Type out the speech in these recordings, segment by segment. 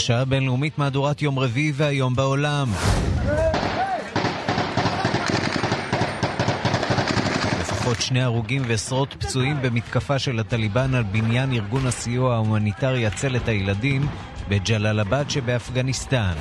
השעה הבינלאומית מהדורת יום רביעי והיום בעולם. לפחות שני הרוגים ועשרות פצועים במתקפה של הטליבן על בניין ארגון הסיוע ההומניטרי הצלת הילדים בג'לאלאבאד שבאפגניסטן.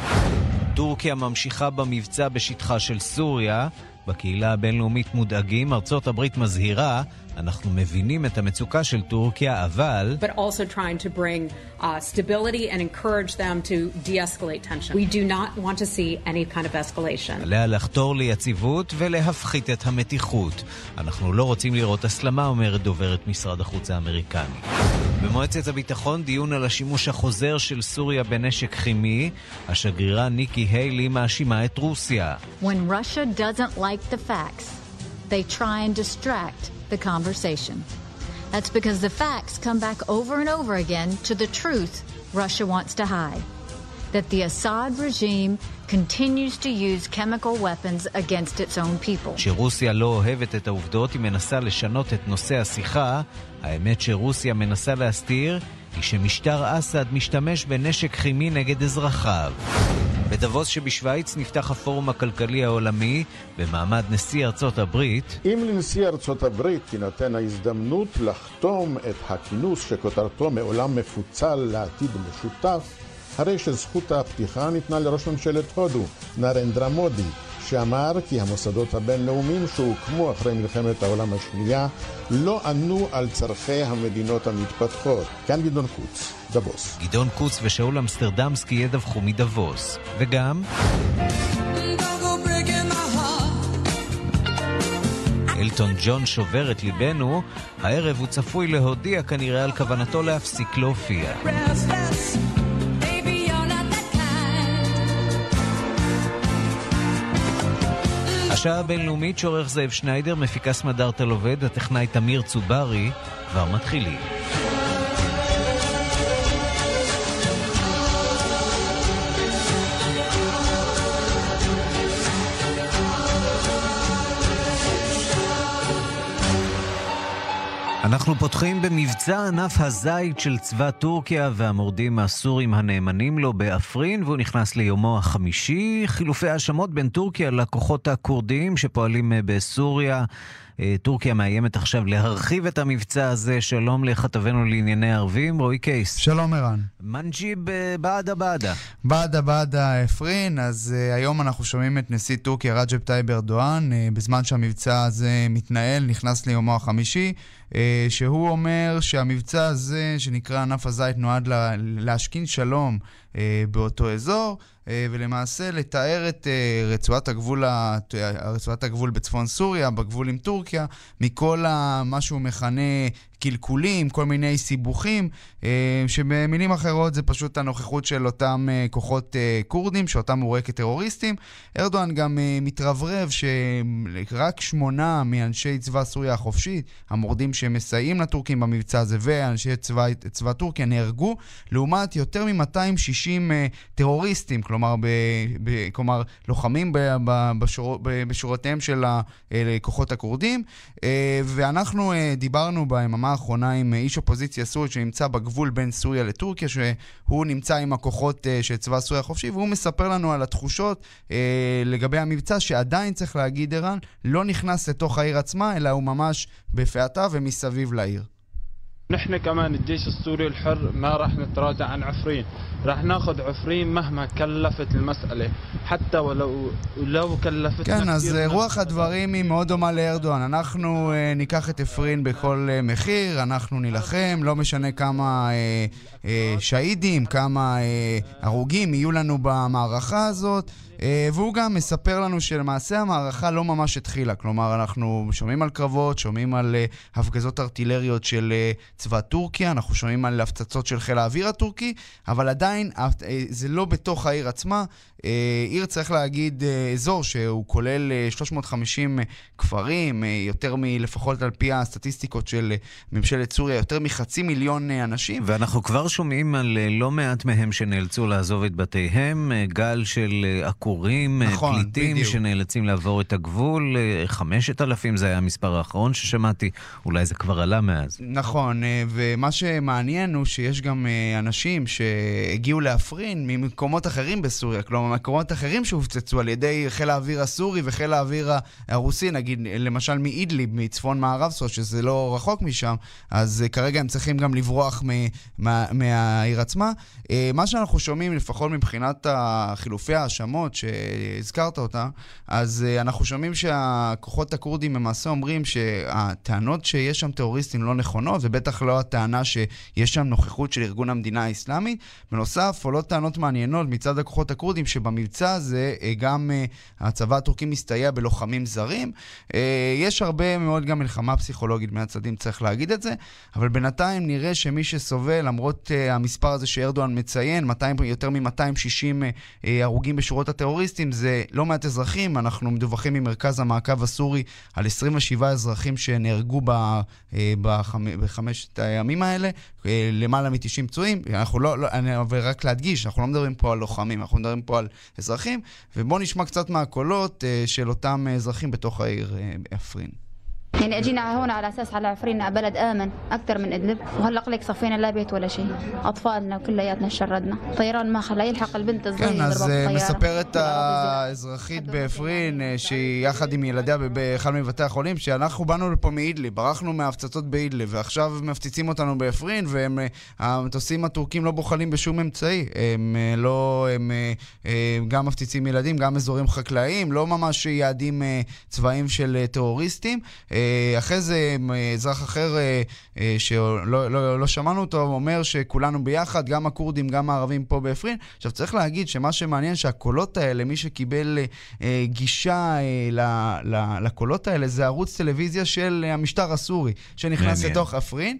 טורקיה ממשיכה במבצע בשטחה של סוריה. בקהילה הבינלאומית מודאגים, ארצות הברית מזהירה אנחנו מבינים את המצוקה של טורקיה, אבל... But also trying to bring uh, stability and encourage them to de-escalate tension. We do not want to see any kind of escalation. עליה לחתור ליציבות ולהפחית את המתיחות. אנחנו לא רוצים לראות הסלמה, אומרת דוברת משרד החוץ האמריקני. במועצת הביטחון דיון על השימוש החוזר של סוריה בנשק כימי. השגרירה ניקי היילי מאשימה את רוסיה. When Russia doesn't like the facts, they try and distract the conversation. That's because the facts come back over and over again to the truth Russia wants to hide. That the Assad regime continues to use chemical weapons against its own people. שרוסיה לא אוהבת את העובדות, היא מנסה לשנות את נושא השיחה. האמת שרוסיה מנסה להסתיר היא שמשטר אסד משתמש בנשק כימי נגד אזרחיו. בדבוס שבשוויץ נפתח הפורום הכלכלי העולמי במעמד נשיא ארצות הברית. אם לנשיא ארצות הברית תינתן ההזדמנות לחתום את הכינוס שכותרתו מעולם מפוצל לעתיד משותף, הרי שזכות הפתיחה ניתנה לראש ממשלת הודו, נרנדרה מודי, שאמר כי המוסדות הבינלאומיים שהוקמו אחרי מלחמת העולם השנייה לא ענו על צורכי המדינות המתפתחות. כאן גדעון קוץ, דבוס. גדעון קוץ ושאול אמסטרדמסקי ידווחו מדבוס. וגם... אלטון ג'ון שובר את ליבנו, הערב הוא צפוי להודיע כנראה על כוונתו להפסיק להופיע. השעה הבינלאומית שעורך זאב שניידר, מפיקה סמדארטה לובד, הטכנאי תמיר צוברי, כבר מתחילים. אנחנו פותחים במבצע ענף הזית של צבא טורקיה והמורדים הסורים הנאמנים לו באפרין, והוא נכנס ליומו החמישי. חילופי האשמות בין טורקיה לכוחות הכורדיים שפועלים אה, בסוריה. אה, טורקיה מאיימת עכשיו להרחיב את המבצע הזה. שלום לכתבנו לענייני ערבים, רועי קייס. שלום ערן. מנג'יב אה, בעדה בעדה. בעדה בעדה אפרין, אז אה, היום אנחנו שומעים את נשיא טורקיה רג'פ טייב ארדואן, אה, בזמן שהמבצע הזה מתנהל, נכנס ליומו החמישי, שהוא אומר שהמבצע הזה, שנקרא ענף הזית, נועד לה, להשכין שלום באותו אזור. ולמעשה לתאר את רצועת הגבול, רצועת הגבול בצפון סוריה, בגבול עם טורקיה, מכל מה שהוא מכנה קלקולים, כל מיני סיבוכים, אה, שבמילים אחרות זה פשוט הנוכחות של אותם אה, כוחות אה, כורדים, שאותם הוא רואה כטרוריסטים. ארדואן גם מתרברב שרק שמונה מאנשי צבא סוריה החופשית, המורדים שמסייעים לטורקים במבצע הזה, ואנשי צבא, צבא טורקיה נהרגו, לעומת יותר מ-260 טרוריסטים, כלומר, ב, ב, כלומר לוחמים ב, ב, בשור, ב, בשורותיהם של הכוחות הכורדים, ואנחנו דיברנו ביממה האחרונה עם איש אופוזיציה סורית שנמצא בגבול בין סוריה לטורקיה, שהוא נמצא עם הכוחות uh, של צבא סוריה החופשי, והוא מספר לנו על התחושות uh, לגבי המבצע, שעדיין צריך להגיד, ערן, לא נכנס לתוך העיר עצמה, אלא הוא ממש בפאתה ומסביב לעיר. نحن كمان الجيش السوري الحر ما راح نتراجع عن عفرين راح ناخذ عفرين مهما كلفت المسألة حتى ولو لو كلفت כן, אז רוח הדברים היא מאוד דומה לארדואן. אנחנו uh, ניקח את עפרין בכל uh, מחיר, אנחנו נילחם, לא משנה כמה uh, uh, שהידים, כמה uh, הרוגים יהיו לנו במערכה הזאת. אה, והוא גם מספר לנו שלמעשה המערכה לא ממש התחילה. כלומר, אנחנו שומעים על קרבות, שומעים על uh, הפגזות ארטילריות של uh, צבא טורקיה, אנחנו שומעים על הפצצות של חיל האוויר הטורקי, אבל עדיין uh, זה לא בתוך העיר עצמה. עיר, צריך להגיד, uh, אזור שהוא כולל uh, 350 uh, כפרים, יותר מלפחות על פי הסטטיסטיקות של ממשלת סוריה, יותר מחצי מיליון אנשים. ואנחנו כבר שומעים על לא מעט מהם שנאלצו לעזוב את בתיהם, גל של עקורים. אה, נכון, פליטים בדיוק. שנאלצים לעבור את הגבול, אה, חמשת אלפים זה היה המספר האחרון ששמעתי, אולי זה כבר עלה מאז. נכון, אה, ומה שמעניין הוא שיש גם אנשים הגיעו להפרין ממקומות אחרים בסוריה, כלומר מקומות אחרים שהופצצו על ידי חיל האוויר הסורי וחיל האוויר הרוסי, נגיד למשל מאידליב, מצפון מערב סוריה, שזה לא רחוק משם, אז כרגע הם צריכים גם לברוח מהעיר עצמה. מה שאנחנו שומעים, לפחות מבחינת חילופי ההאשמות שהזכרת אותה, אז אנחנו שומעים שהכוחות הכורדים למעשה אומרים שהטענות שיש שם טרוריסטים לא נכונות, ובטח לא הטענה שיש שם נוכחות של ארגון המדינה האסלאמית. בנוסף, עולות טענות מעניינות מצד הכוחות הכורדים שבמבצע הזה אה, גם uh, הצבא הטורקי מסתייע בלוחמים זרים. Uh, יש הרבה מאוד גם מלחמה פסיכולוגית בין הצדדים, צריך להגיד את זה, אבל בינתיים נראה שמי שסובל, למרות המספר הזה שארדואן מציין, 200, יותר מ-260 uh, הרוגים בשורות הטרוריסטים, זה לא מעט אזרחים. אנחנו מדווחים ממרכז המעקב הסורי על 27 אזרחים שנהרגו. בחמשת הימים האלה, אה, למעלה מ-90 פצועים. אנחנו לא, לא, אני רק להדגיש, אנחנו לא מדברים פה על לוחמים, אנחנו מדברים פה על אזרחים, ובואו נשמע קצת מהקולות אה, של אותם אזרחים בתוך העיר עפרין. אה, يعني اجينا هون على اساس على عفرين بلد امن اكثر من ادلب وهلا لك صفينا لا بيت ولا شيء اطفالنا كلياتنا شردنا طيران ما خلى يلحق البنت الصغيره כן, אז מספרת האזרחית בעפרין שהיא יחד עם ילדיה באחד מבתי החולים שאנחנו באנו לפה מאידלי, ברחנו מההפצצות באידלי ועכשיו מפציצים אותנו בעפרין והמטוסים הטורקים לא בוחלים בשום אמצעי הם לא, הם גם מפציצים ילדים, גם אזורים חקלאיים, לא ממש יעדים צבאיים של טרוריסטים אחרי זה אזרח אחר אה, אה, שלא לא, לא שמענו אותו אומר שכולנו ביחד, גם הכורדים, גם הערבים פה בעפרין. עכשיו צריך להגיד שמה שמעניין שהקולות האלה, מי שקיבל אה, גישה לקולות האלה זה ערוץ טלוויזיה של המשטר הסורי, שנכנס לתוך עפרין.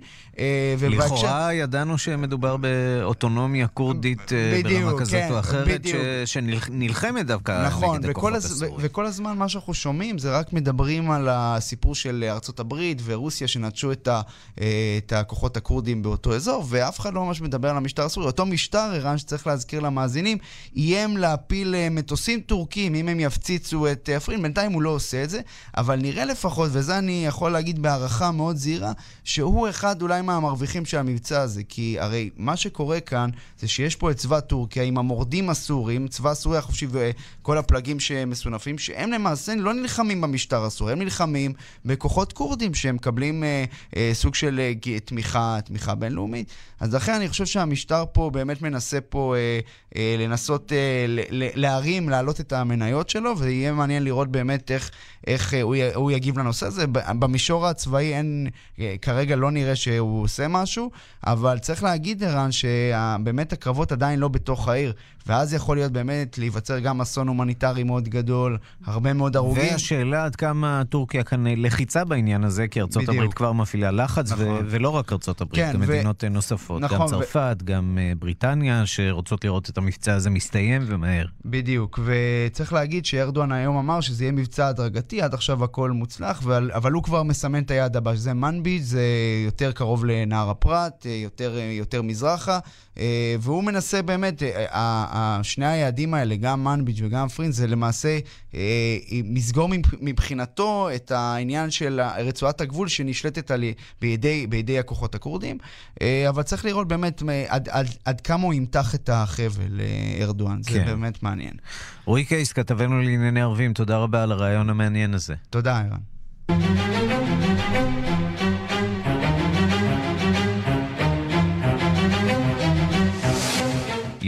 לכאורה ידענו שמדובר באוטונומיה כורדית ברמה כזאת כן, או אחרת, שנלחמת דווקא נכון, נגד הכוחות הסורים. וכל הזמן מה שאנחנו שומעים זה רק מדברים על הסיפור של... של ארצות הברית ורוסיה שנטשו את, ה, אה, את הכוחות הכורדים באותו אזור, ואף אחד לא ממש מדבר על המשטר הסורי. אותו משטר, ערן, שצריך להזכיר למאזינים, איים להפיל אה, מטוסים טורקים אם הם יפציצו את עפרין. בינתיים הוא לא עושה את זה, אבל נראה לפחות, וזה אני יכול להגיד בהערכה מאוד זהירה, שהוא אחד אולי מהמרוויחים של המבצע הזה. כי הרי מה שקורה כאן זה שיש פה את צבא טורקיה עם המורדים הסורים, צבא סוריה החופשי וכל הפלגים שמסונפים, שהם למעשה לא נלחמים במשטר הסורי, הם נלחמים בכוחות כורדים שמקבלים אה, אה, סוג של אה, תמיכה, תמיכה בינלאומית. אז לכן אני חושב שהמשטר פה באמת מנסה פה אה, אה, לנסות אה, להרים, להעלות את המניות שלו, ויהיה מעניין לראות באמת איך, איך אה, הוא, הוא יגיב לנושא הזה. במישור הצבאי אין, אה, כרגע לא נראה שהוא עושה משהו, אבל צריך להגיד, ערן, שבאמת הקרבות עדיין לא בתוך העיר. ואז יכול להיות באמת להיווצר גם אסון הומניטרי מאוד גדול, הרבה מאוד הרוגים. והשאלה עד כמה טורקיה כאן לחיצה בעניין הזה, כי ארצות בדיוק. הברית כבר מפעילה לחץ, נכון. ו- ולא רק ארצות הברית, כן, גם ו... מדינות נוספות, נכון, גם צרפת, ו... גם בריטניה, שרוצות לראות את המבצע הזה מסתיים ומהר. בדיוק, וצריך להגיד שארדואן היום אמר שזה יהיה מבצע הדרגתי, עד עכשיו הכל מוצלח, אבל, אבל הוא כבר מסמן את היעד הבא, שזה מנביג', זה יותר קרוב לנהר הפרת, אה, יותר, אה, יותר מזרחה, והוא מנסה באמת, שני היעדים האלה, גם מנביץ' וגם פרינס, זה למעשה אה, מסגור מבחינתו את העניין של רצועת הגבול שנשלטת על, בידי, בידי הכוחות הכורדים, אה, אבל צריך לראות באמת עד, עד, עד כמה הוא ימתח את החבל, אה, ארדואן, זה כן. באמת מעניין. רועי קייס, כתבנו לענייני ערבים, תודה רבה על הרעיון המעניין הזה. תודה, ערן.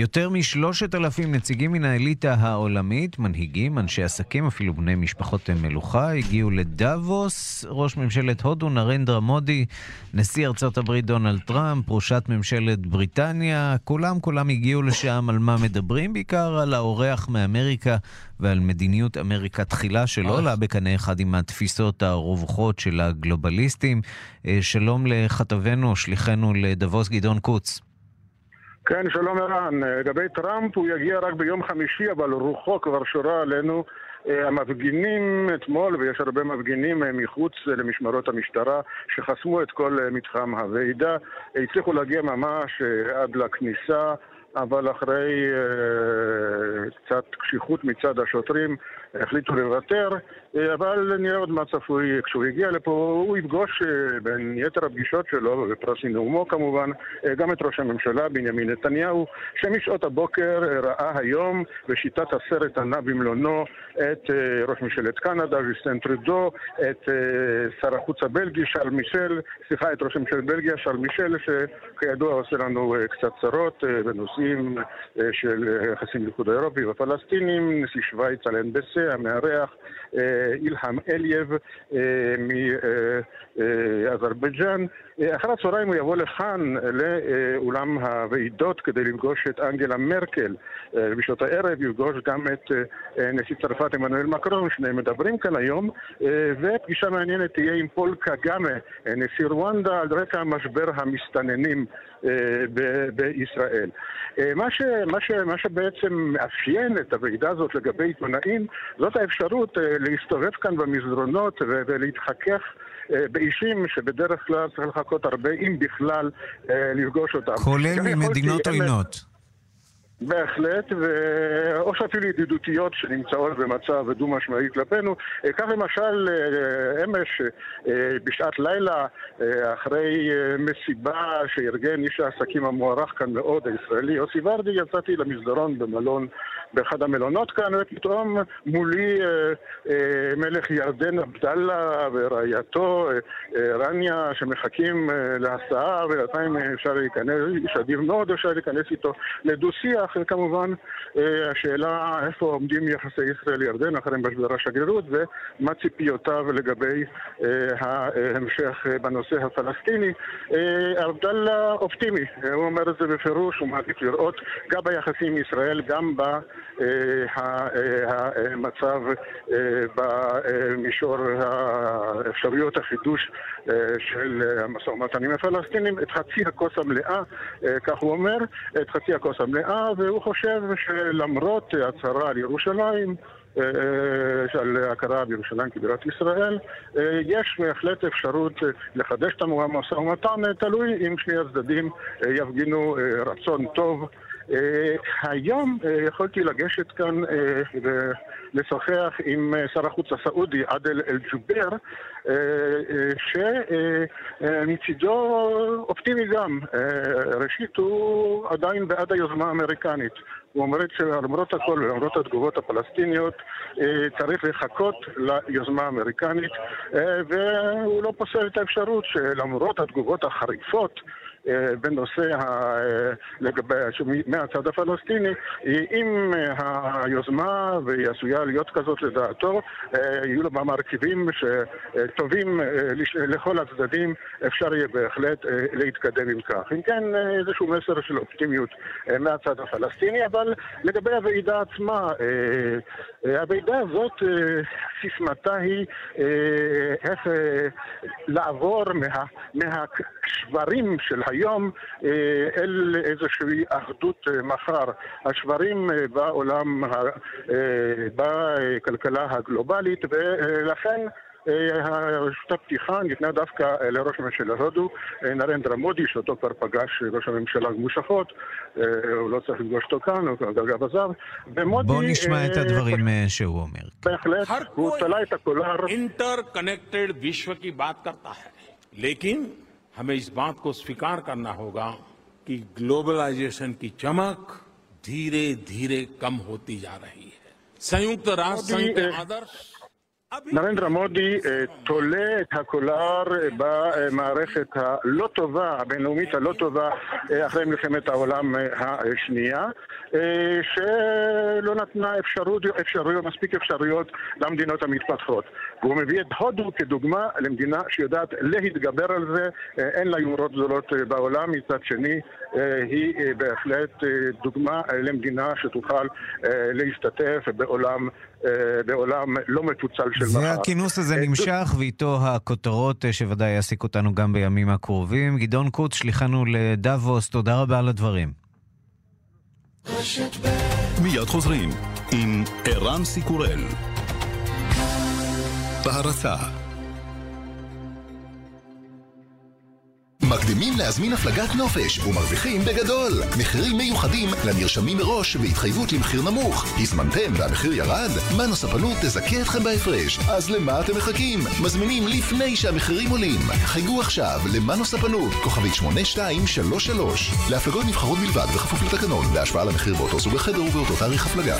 יותר משלושת אלפים נציגים מן האליטה העולמית, מנהיגים, אנשי עסקים, אפילו בני משפחות מלוכה, הגיעו לדאבוס, ראש ממשלת הודו נרנדרה מודי, נשיא ארצות הברית דונלד טראמפ, ראשת ממשלת בריטניה, כולם כולם הגיעו לשם על מה מדברים, בעיקר על האורח מאמריקה ועל מדיניות אמריקה תחילה שלא עולה בקנה אחד עם התפיסות הרווחות של הגלובליסטים. אה, שלום לכתבנו, שליחנו לדבוס גדעון קוץ. כן, שלום ערן. לגבי טראמפ, הוא יגיע רק ביום חמישי, אבל רוחו כבר שורה עלינו. אה, המפגינים אתמול, ויש הרבה מפגינים אה, מחוץ למשמרות המשטרה, שחסמו את כל אה, מתחם הוועידה, הצליחו להגיע ממש עד לכניסה אבל אחרי אה, קצת קשיחות מצד השוטרים החליטו לוותר, אה, אבל נראה עוד מה צפוי כשהוא יגיע לפה. הוא יפגוש אה, בין יתר הפגישות שלו, בפרס נאומו כמובן, גם את ראש הממשלה בנימין נתניהו, שמשעות הבוקר ראה היום בשיטת הסרט הנע במלונו את ראש ממשלת קנדה, ז'יסטן טרודו, את שר החוץ הבלגי, שאל מישל, סליחה, את ראש ממשלת בלגיה, שארל מישל, שכידוע עושה לנו קצת צרות בנושאים של יחסים לאיחוד האירופי והפלסטינים, נשיא שווייץ אלן ברסה, המארח, אילהם אלייב מאזרבייג'אן. אחר הצהריים הוא יבוא לכאן, לאולם הוועידות, כדי לפגוש את אנגלה מרקל. בשעות הערב יפגוש גם את נשיא צרפת עמנואל מקרון, שניהם מדברים כאן היום, ופגישה מעניינת תהיה עם פול קגאמה, נשיא רואנדה, על רקע משבר המסתננים בישראל. מה, ש, מה, ש, מה שבעצם מאפיין את הוועידה הזאת לגבי עיתונאים, זאת האפשרות להסתובב כאן במסדרונות ולהתחכך באישים שבדרך כלל צריך לחכות הרבה, אם בכלל, לפגוש אותם. כולל ממדינות עוינות. בהחלט. או שאפילו ידידותיות שנמצאות במצב דו-משמעי כלפינו. כך למשל, אמש, בשעת לילה, אחרי מסיבה שארגן איש העסקים המוערך כאן מאוד, הישראלי יוסי ורדי, יצאתי למסדרון במלון, באחד המלונות כאן, ופתאום מולי מלך ירדן עבדאללה ורעייתו רניה, שמחכים להסעה, ובינתיים אפשר להיכנס, איש אדיר מאוד, אפשר להיכנס איתו לדו-שיח. אחרי כמובן השאלה איפה עומדים יחסי ישראל-ירדן אחרי משבר השגרירות ומה ציפיותיו לגבי ההמשך בנושא הפלסטיני. עבדאללה אופטימי, הוא אומר את זה בפירוש, הוא מעדיף לראות גם ביחסים עם ישראל, גם במצב במישור האפשרויות החידוש של המשא ומתן עם הפלסטינים, את חצי הכוס המלאה, כך הוא אומר, את חצי הכוס המלאה, והוא חושב שלמרות הצהרה על ירושלים, על הכרה בירושלים כבירת ישראל, יש בהחלט אפשרות לחדש את המשא ומתן, תלוי אם שני הצדדים יפגינו רצון טוב. היום יכולתי לגשת כאן ולשוחח עם שר החוץ הסעודי עדל אל-ג'ובר, שמצידו אופטימי גם. ראשית, הוא עדיין בעד היוזמה האמריקנית. הוא אומר שלמרות הכל ולמרות התגובות הפלסטיניות צריך לחכות ליוזמה האמריקנית והוא לא פוסל את האפשרות שלמרות התגובות החריפות בנושא לגבי, מהצד הפלסטיני, אם היוזמה, והיא עשויה להיות כזאת לדעתו, יהיו לה מרכיבים שטובים לכל הצדדים, אפשר יהיה בהחלט להתקדם עם כך. אם כן, איזשהו מסר של אופטימיות מהצד הפלסטיני, אבל לגבי הוועידה עצמה, הוועידה הזאת, סיסמתה היא איך לעבור מה, מהשברים של היום אה, אל איזושהי אחדות אה, מחר. השברים אה, בעולם, בכלכלה הגלובלית, ולכן רשות הפתיחה ניתנה דווקא לראש הממשלה הודו, נרנדרה מודי, שאותו כבר פגש ראש הממשלה במושכות, הוא לא צריך לפגוש אותו כאן, הוא כבר אגב עזב, ומודי... בואו נשמע את הדברים שהוא אומר. בהחלט, הוא תלה את הקולר. אינטר קונקטד וישו בת קרתה. हमें इस बात को स्वीकार करना होगा कि ग्लोबलाइजेशन की चमक धीरे धीरे कम होती जा रही है संयुक्त राष्ट्र संघ के आदर्श נרנדרה מודי תולה את הקולר במערכת הלא טובה, הבינלאומית הלא טובה אחרי מלחמת העולם השנייה, שלא נתנה אפשרות, אפשרויות, מספיק אפשרויות למדינות המתפתחות. והוא מביא את הודו כדוגמה למדינה שיודעת להתגבר על זה, אין לה יומרות גדולות בעולם, מצד שני היא בהחלט דוגמה למדינה שתוכל להשתתף בעולם בעולם לא מפוצל של מחר. והכינוס הזה נמשך, ואיתו הכותרות שוודאי יעסיק אותנו גם בימים הקרובים. גדעון קוץ, שליחנו לדאבוס, תודה רבה על הדברים. מיד חוזרים עם ערן סיקורל. בהרצה מקדימים להזמין הפלגת נופש ומרוויחים בגדול. מחירים מיוחדים לנרשמים מראש והתחייבות למחיר נמוך. הזמנתם והמחיר ירד? מנו ספנות תזכה אתכם בהפרש. אז למה אתם מחכים? מזמינים לפני שהמחירים עולים. חייגו עכשיו למנו ספנות, כוכבית 8233. להפלגות נבחרות בלבד בכפוף לתקנון, בהשוואה למחיר באותו סוג החדר ובאותו תאריך הפלגה.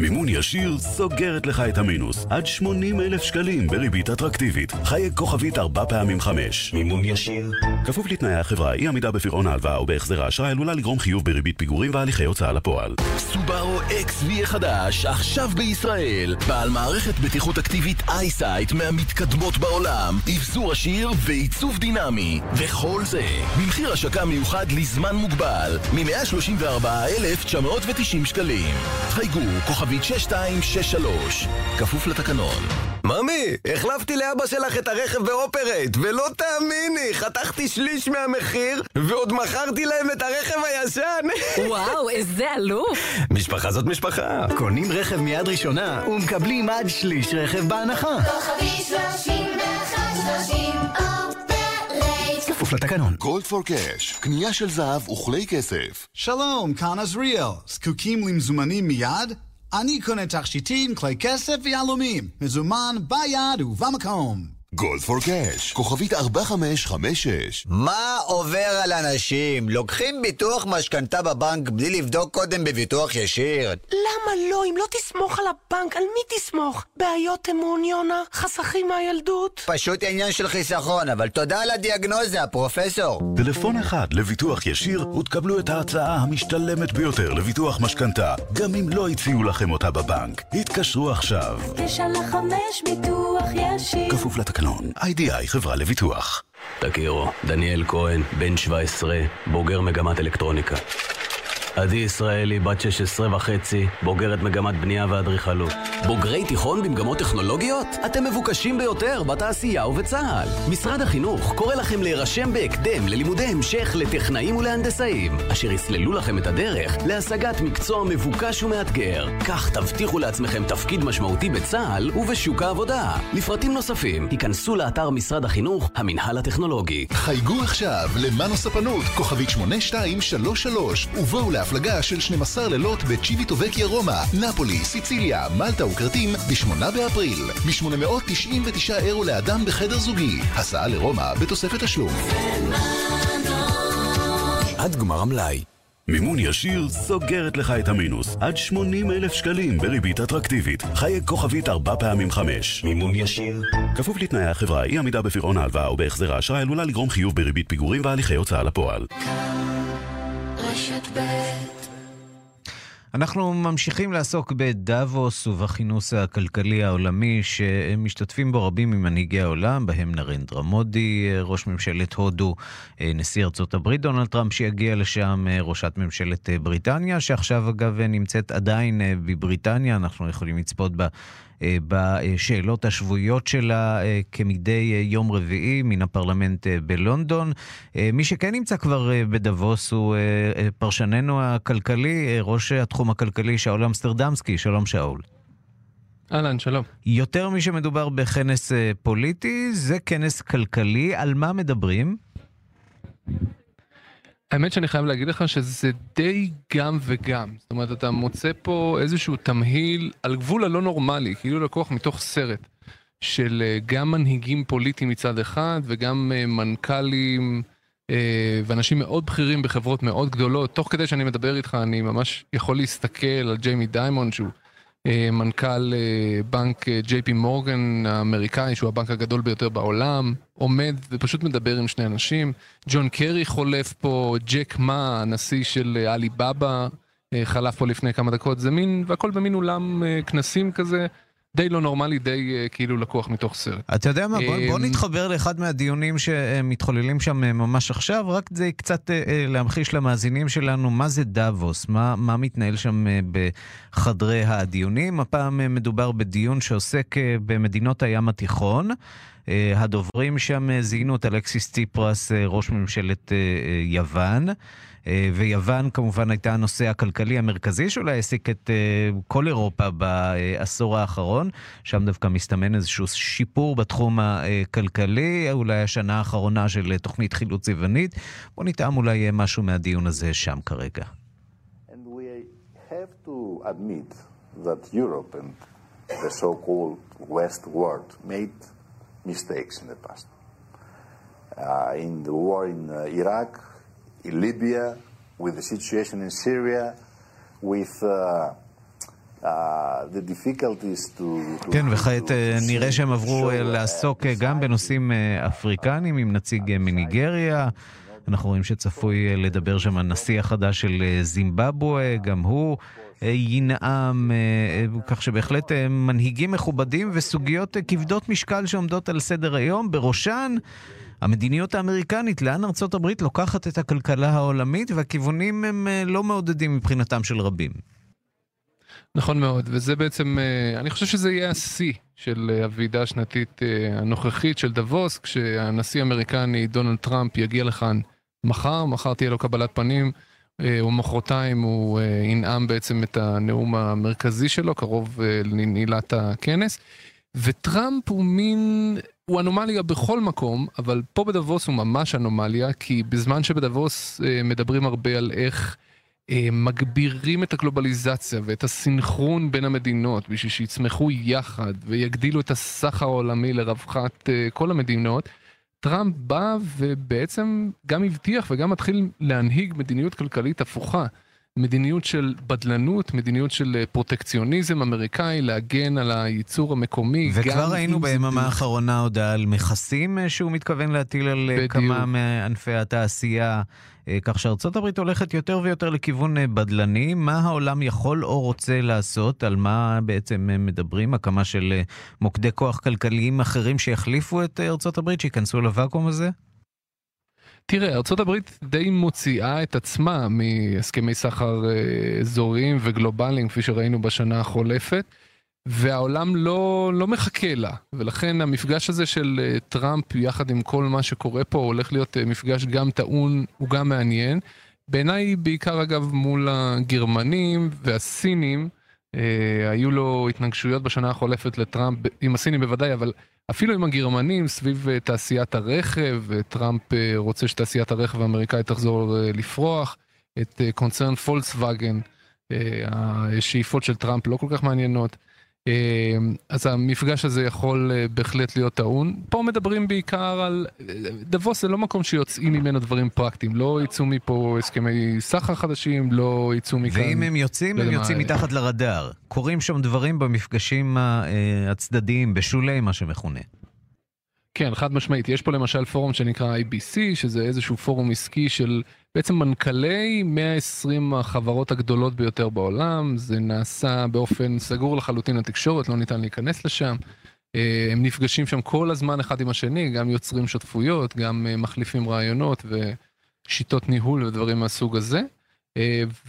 מימון ישיר סוגרת לך את המינוס. עד 80 אלף שקלים בריבית אטרקטיבית. חייג כוכבית ארבע פעמים חמש. מימון ישיר. כפוף לתנאי החברה, אי עמידה בפירעון ההלוואה או בהחזר האשראי עלולה לגרום חיוב בריבית פיגורים והליכי הוצאה לפועל. סובארו XV החדש, עכשיו בישראל. בעל מערכת בטיחות אקטיבית אייסייט מהמתקדמות בעולם. אבזור עשיר ועיצוב דינמי. וכל זה, במחיר השקה מיוחד לזמן מוגבל. מ-134,990 שקלים. חייגו, כוכבית 6263. כפוף לתקנון. מאמי, החלפתי לאבא שלך את הרכב באופרייט, ולא תאמיני, חתכתי שליש מהמחיר, ועוד מכרתי להם את הרכב הישן. וואו, איזה אלוף. משפחה זאת משפחה. קונים רכב מיד ראשונה, ומקבלים עד שליש רכב בהנחה. כוכבי 3130 אופרייט. כפוף לתקנון. Gold for Cash, קנייה של זהב וכלי כסף. שלום, כאן עזריאל. זקוקים למזומנים מיד? אני קונה תכשיטים, כלי כסף ויהלומים. מזומן ביד ובמקום. גולד פור קאש, כוכבית 4556. מה עובר על אנשים? לוקחים ביטוח משכנתה בבנק בלי לבדוק קודם בביטוח ישיר? למה לא? אם לא תסמוך על הבנק, על מי תסמוך? בעיות אמון, יונה? חסכים מהילדות? פשוט עניין של חיסכון, אבל תודה על הדיאגנוזה, פרופסור. טלפון אחד לביטוח ישיר ותקבלו את ההצעה המשתלמת ביותר לביטוח משכנתה, גם אם לא הציעו לכם אותה בבנק. התקשרו עכשיו. תשע לחמש ביטוח ישיר. כפוף לתקנון. איי-די-איי חברה לביטוח. תכירו, דניאל כהן, בן 17, בוגר מגמת אלקטרוניקה. עדי ישראלי, בת 16 וחצי, בוגרת מגמת בנייה ואדריכלות. בוגרי תיכון במגמות טכנולוגיות? אתם מבוקשים ביותר בתעשייה ובצה"ל. משרד החינוך קורא לכם להירשם בהקדם ללימודי המשך לטכנאים ולהנדסאים, אשר יסללו לכם את הדרך להשגת מקצוע מבוקש ומאתגר. כך תבטיחו לעצמכם תפקיד משמעותי בצה"ל ובשוק העבודה. לפרטים נוספים, היכנסו לאתר משרד החינוך, המינהל הטכנולוגי. חייגו עכשיו למנו ספנות, כוכבית 8233, ובואו להפלגה של 12 לילות בצ'יביטו וקיה רומא, נפולי, סיציליה, מלטה וכרתים ב-8 באפריל. מ-899 אירו לאדם בחדר זוגי. הסעה לרומא בתוספת תשלום. עד גמר המלאי. מימון ישיר סוגרת לך את המינוס. עד 80 אלף שקלים בריבית אטרקטיבית. חייג כוכבית ארבע פעמים חמש. מימון ישיר. כפוף לתנאי החברה, אי עמידה בפירעון ההלוואה או בהחזר האשראי עלולה לגרום חיוב בריבית פיגורים והליכי הוצאה לפועל. רשת ב' אנחנו ממשיכים לעסוק בדאבוס ובכינוס הכלכלי העולמי שמשתתפים בו רבים ממנהיגי העולם, בהם נרנדרה מודי, ראש ממשלת הודו, נשיא ארצות הברית דונלד טראמפ שיגיע לשם, ראשת ממשלת בריטניה, שעכשיו אגב נמצאת עדיין בבריטניה, אנחנו יכולים לצפות בה. בשאלות השבועיות שלה כמדי יום רביעי מן הפרלמנט בלונדון. מי שכן נמצא כבר בדבוס הוא פרשננו הכלכלי, ראש התחום הכלכלי שאול אמסטרדמסקי. שלום שאול. אהלן, שלום. יותר משמדובר בכנס פוליטי, זה כנס כלכלי. על מה מדברים? האמת שאני חייב להגיד לך שזה די גם וגם. זאת אומרת, אתה מוצא פה איזשהו תמהיל על גבול הלא נורמלי, כאילו לקוח מתוך סרט, של גם מנהיגים פוליטיים מצד אחד, וגם מנכ"לים ואנשים מאוד בכירים בחברות מאוד גדולות. תוך כדי שאני מדבר איתך, אני ממש יכול להסתכל על ג'יימי דיימונד, שהוא מנכ"ל בנק ג'יי פי מורגן האמריקאי, שהוא הבנק הגדול ביותר בעולם, עומד ופשוט מדבר עם שני אנשים. ג'ון קרי חולף פה, ג'ק מה, הנשיא של עלי בבא, חלף פה לפני כמה דקות. זה מין, והכל במין אולם כנסים כזה. די לא נורמלי, די כאילו לקוח מתוך סרט. אתה יודע מה, בוא, בוא נתחבר לאחד מהדיונים שמתחוללים שם ממש עכשיו, רק זה קצת להמחיש למאזינים שלנו מה זה דאבוס, מה, מה מתנהל שם בחדרי הדיונים. הפעם מדובר בדיון שעוסק במדינות הים התיכון. הדוברים שם זיהינו את אלכסיס ציפרס, ראש ממשלת יוון. אה, ויוון כמובן הייתה הנושא הכלכלי המרכזי שאולי העסיק את אה, כל אירופה בעשור האחרון. שם דווקא מסתמן איזשהו שיפור בתחום הכלכלי, אולי השנה האחרונה של תוכנית חילוץ יוונית. בוא נטעם אולי משהו מהדיון הזה שם כרגע. admit that Europe and the so-called West world made mistakes in the past. Uh, in the war in uh, Iraq, Libya, with the situation in Syria, with uh, uh, כן, וכעת אה, נראה שהם עברו אה, לעסוק אה, גם בנושאים אפריקניים עם נציג מניגריה. אנחנו רואים שצפוי לדבר שם הנשיא החדש של אה, זימבבואה, גם הוא ינאם, כך שבהחלט מנהיגים מכובדים וסוגיות כבדות משקל שעומדות על סדר היום, בראשן המדיניות האמריקנית, לאן ארצות הברית לוקחת את הכלכלה העולמית, והכיוונים הם אה, לא מעודדים מבחינתם של רבים. נכון מאוד, וזה בעצם, אה, אני חושב שזה יהיה השיא של אה, הוועידה השנתית הנוכחית של דבוס, כשהנשיא האמריקני דונלד טראמפ יגיע לכאן מחר, מחר תהיה לו קבלת פנים, ומחרתיים הוא ינאם בעצם את הנאום המרכזי שלו, קרוב לנעילת הכנס. וטראמפ הוא מין, הוא אנומליה בכל מקום, אבל פה בדבוס הוא ממש אנומליה, כי בזמן שבדבוס מדברים הרבה על איך מגבירים את הגלובליזציה ואת הסינכרון בין המדינות בשביל שיצמחו יחד ויגדילו את הסחר העולמי לרווחת כל המדינות. טראמפ בא ובעצם גם הבטיח וגם מתחיל להנהיג מדיניות כלכלית הפוכה. מדיניות של בדלנות, מדיניות של פרוטקציוניזם אמריקאי, להגן על הייצור המקומי. וכבר ראינו ביממה האחרונה הודעה על מכסים שהוא מתכוון להטיל על בדיוק. כמה מענפי התעשייה, כך שארצות הברית הולכת יותר ויותר לכיוון בדלני. מה העולם יכול או רוצה לעשות? על מה בעצם מדברים? הקמה של מוקדי כוח כלכליים אחרים שיחליפו את ארצות הברית, שייכנסו לוואקום הזה? תראה, ארה"ב די מוציאה את עצמה מהסכמי סחר אזוריים וגלובליים, כפי שראינו בשנה החולפת, והעולם לא, לא מחכה לה, ולכן המפגש הזה של טראמפ יחד עם כל מה שקורה פה הולך להיות מפגש גם טעון, הוא גם מעניין. בעיניי בעיקר אגב מול הגרמנים והסינים, אה, היו לו התנגשויות בשנה החולפת לטראמפ, עם הסינים בוודאי, אבל אפילו עם הגרמנים סביב תעשיית הרכב, טראמפ רוצה שתעשיית הרכב האמריקאית תחזור לפרוח, את קונצרן פולקסווגן, השאיפות של טראמפ לא כל כך מעניינות. אז המפגש הזה יכול בהחלט להיות טעון. פה מדברים בעיקר על... דבוס זה לא מקום שיוצאים ממנו דברים פרקטיים. לא יצאו מפה הסכמי סחר חדשים, לא יצאו מכאן... ואם הם יוצאים, הם יוצאים מתחת לרדאר. קורים שם דברים במפגשים הצדדיים, בשולי מה שמכונה. כן, חד משמעית. יש פה למשל פורום שנקרא IBC, שזה איזשהו פורום עסקי של בעצם מנכ"לי 120 החברות הגדולות ביותר בעולם. זה נעשה באופן סגור לחלוטין לתקשורת, לא ניתן להיכנס לשם. הם נפגשים שם כל הזמן אחד עם השני, גם יוצרים שותפויות, גם מחליפים רעיונות ושיטות ניהול ודברים מהסוג הזה.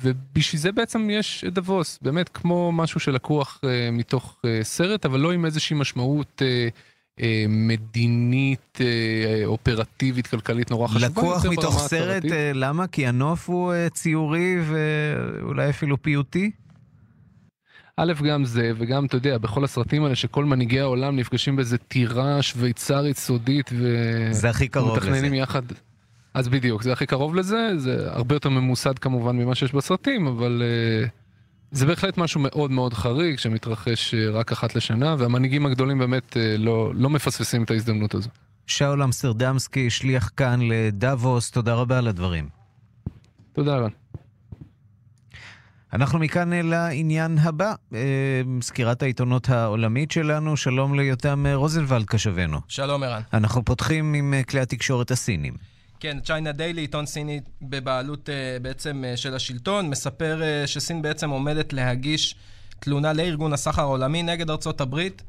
ובשביל זה בעצם יש את דבוס, באמת כמו משהו שלקוח מתוך סרט, אבל לא עם איזושהי משמעות מדינית, אופרטיבית, כלכלית נורא חשובה. לקוח מתוך סרט, למה? כי הנוף הוא ציורי ואולי אפילו פיוטי? א', גם זה, וגם, אתה יודע, בכל הסרטים האלה שכל מנהיגי העולם נפגשים באיזה טירה שוויצרית סודית ו... זה הכי קרוב לזה. ומתכננים יחד. אז בדיוק, זה הכי קרוב לזה, זה הרבה יותר ממוסד כמובן ממה שיש בסרטים, אבל uh, זה בהחלט משהו מאוד מאוד חריג שמתרחש uh, רק אחת לשנה, והמנהיגים הגדולים באמת uh, לא, לא מפספסים את ההזדמנות הזו. שאול אמסטרדמסקי, שליח כאן לדאבוס, תודה רבה על הדברים. תודה רבה. אנחנו מכאן לעניין הבא, סקירת העיתונות העולמית שלנו. שלום ליותם רוזנבלד קשבנו. שלום ערן. אנחנו פותחים עם כלי התקשורת הסינים. כן, צ'יינה דיילי, עיתון סיני בבעלות uh, בעצם uh, של השלטון, מספר uh, שסין בעצם עומדת להגיש תלונה לארגון הסחר העולמי נגד ארצות הברית.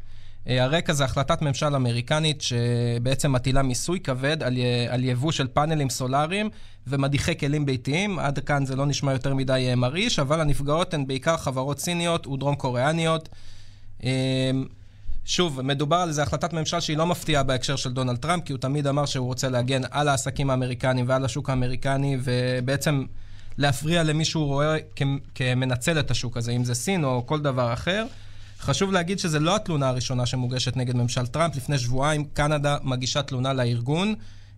הרקע זה החלטת ממשל אמריקנית שבעצם מטילה מיסוי כבד על, על יבוא של פאנלים סולאריים ומדיחי כלים ביתיים. עד כאן זה לא נשמע יותר מדי מרעיש, אבל הנפגעות הן בעיקר חברות סיניות ודרום קוריאניות. שוב, מדובר על איזו החלטת ממשל שהיא לא מפתיעה בהקשר של דונלד טראמפ, כי הוא תמיד אמר שהוא רוצה להגן על העסקים האמריקנים ועל השוק האמריקני, ובעצם להפריע למי שהוא רואה כמנצל את השוק הזה, אם זה סין או כל דבר אחר. חשוב להגיד שזו לא התלונה הראשונה שמוגשת נגד ממשל טראמפ. לפני שבועיים קנדה מגישה תלונה לארגון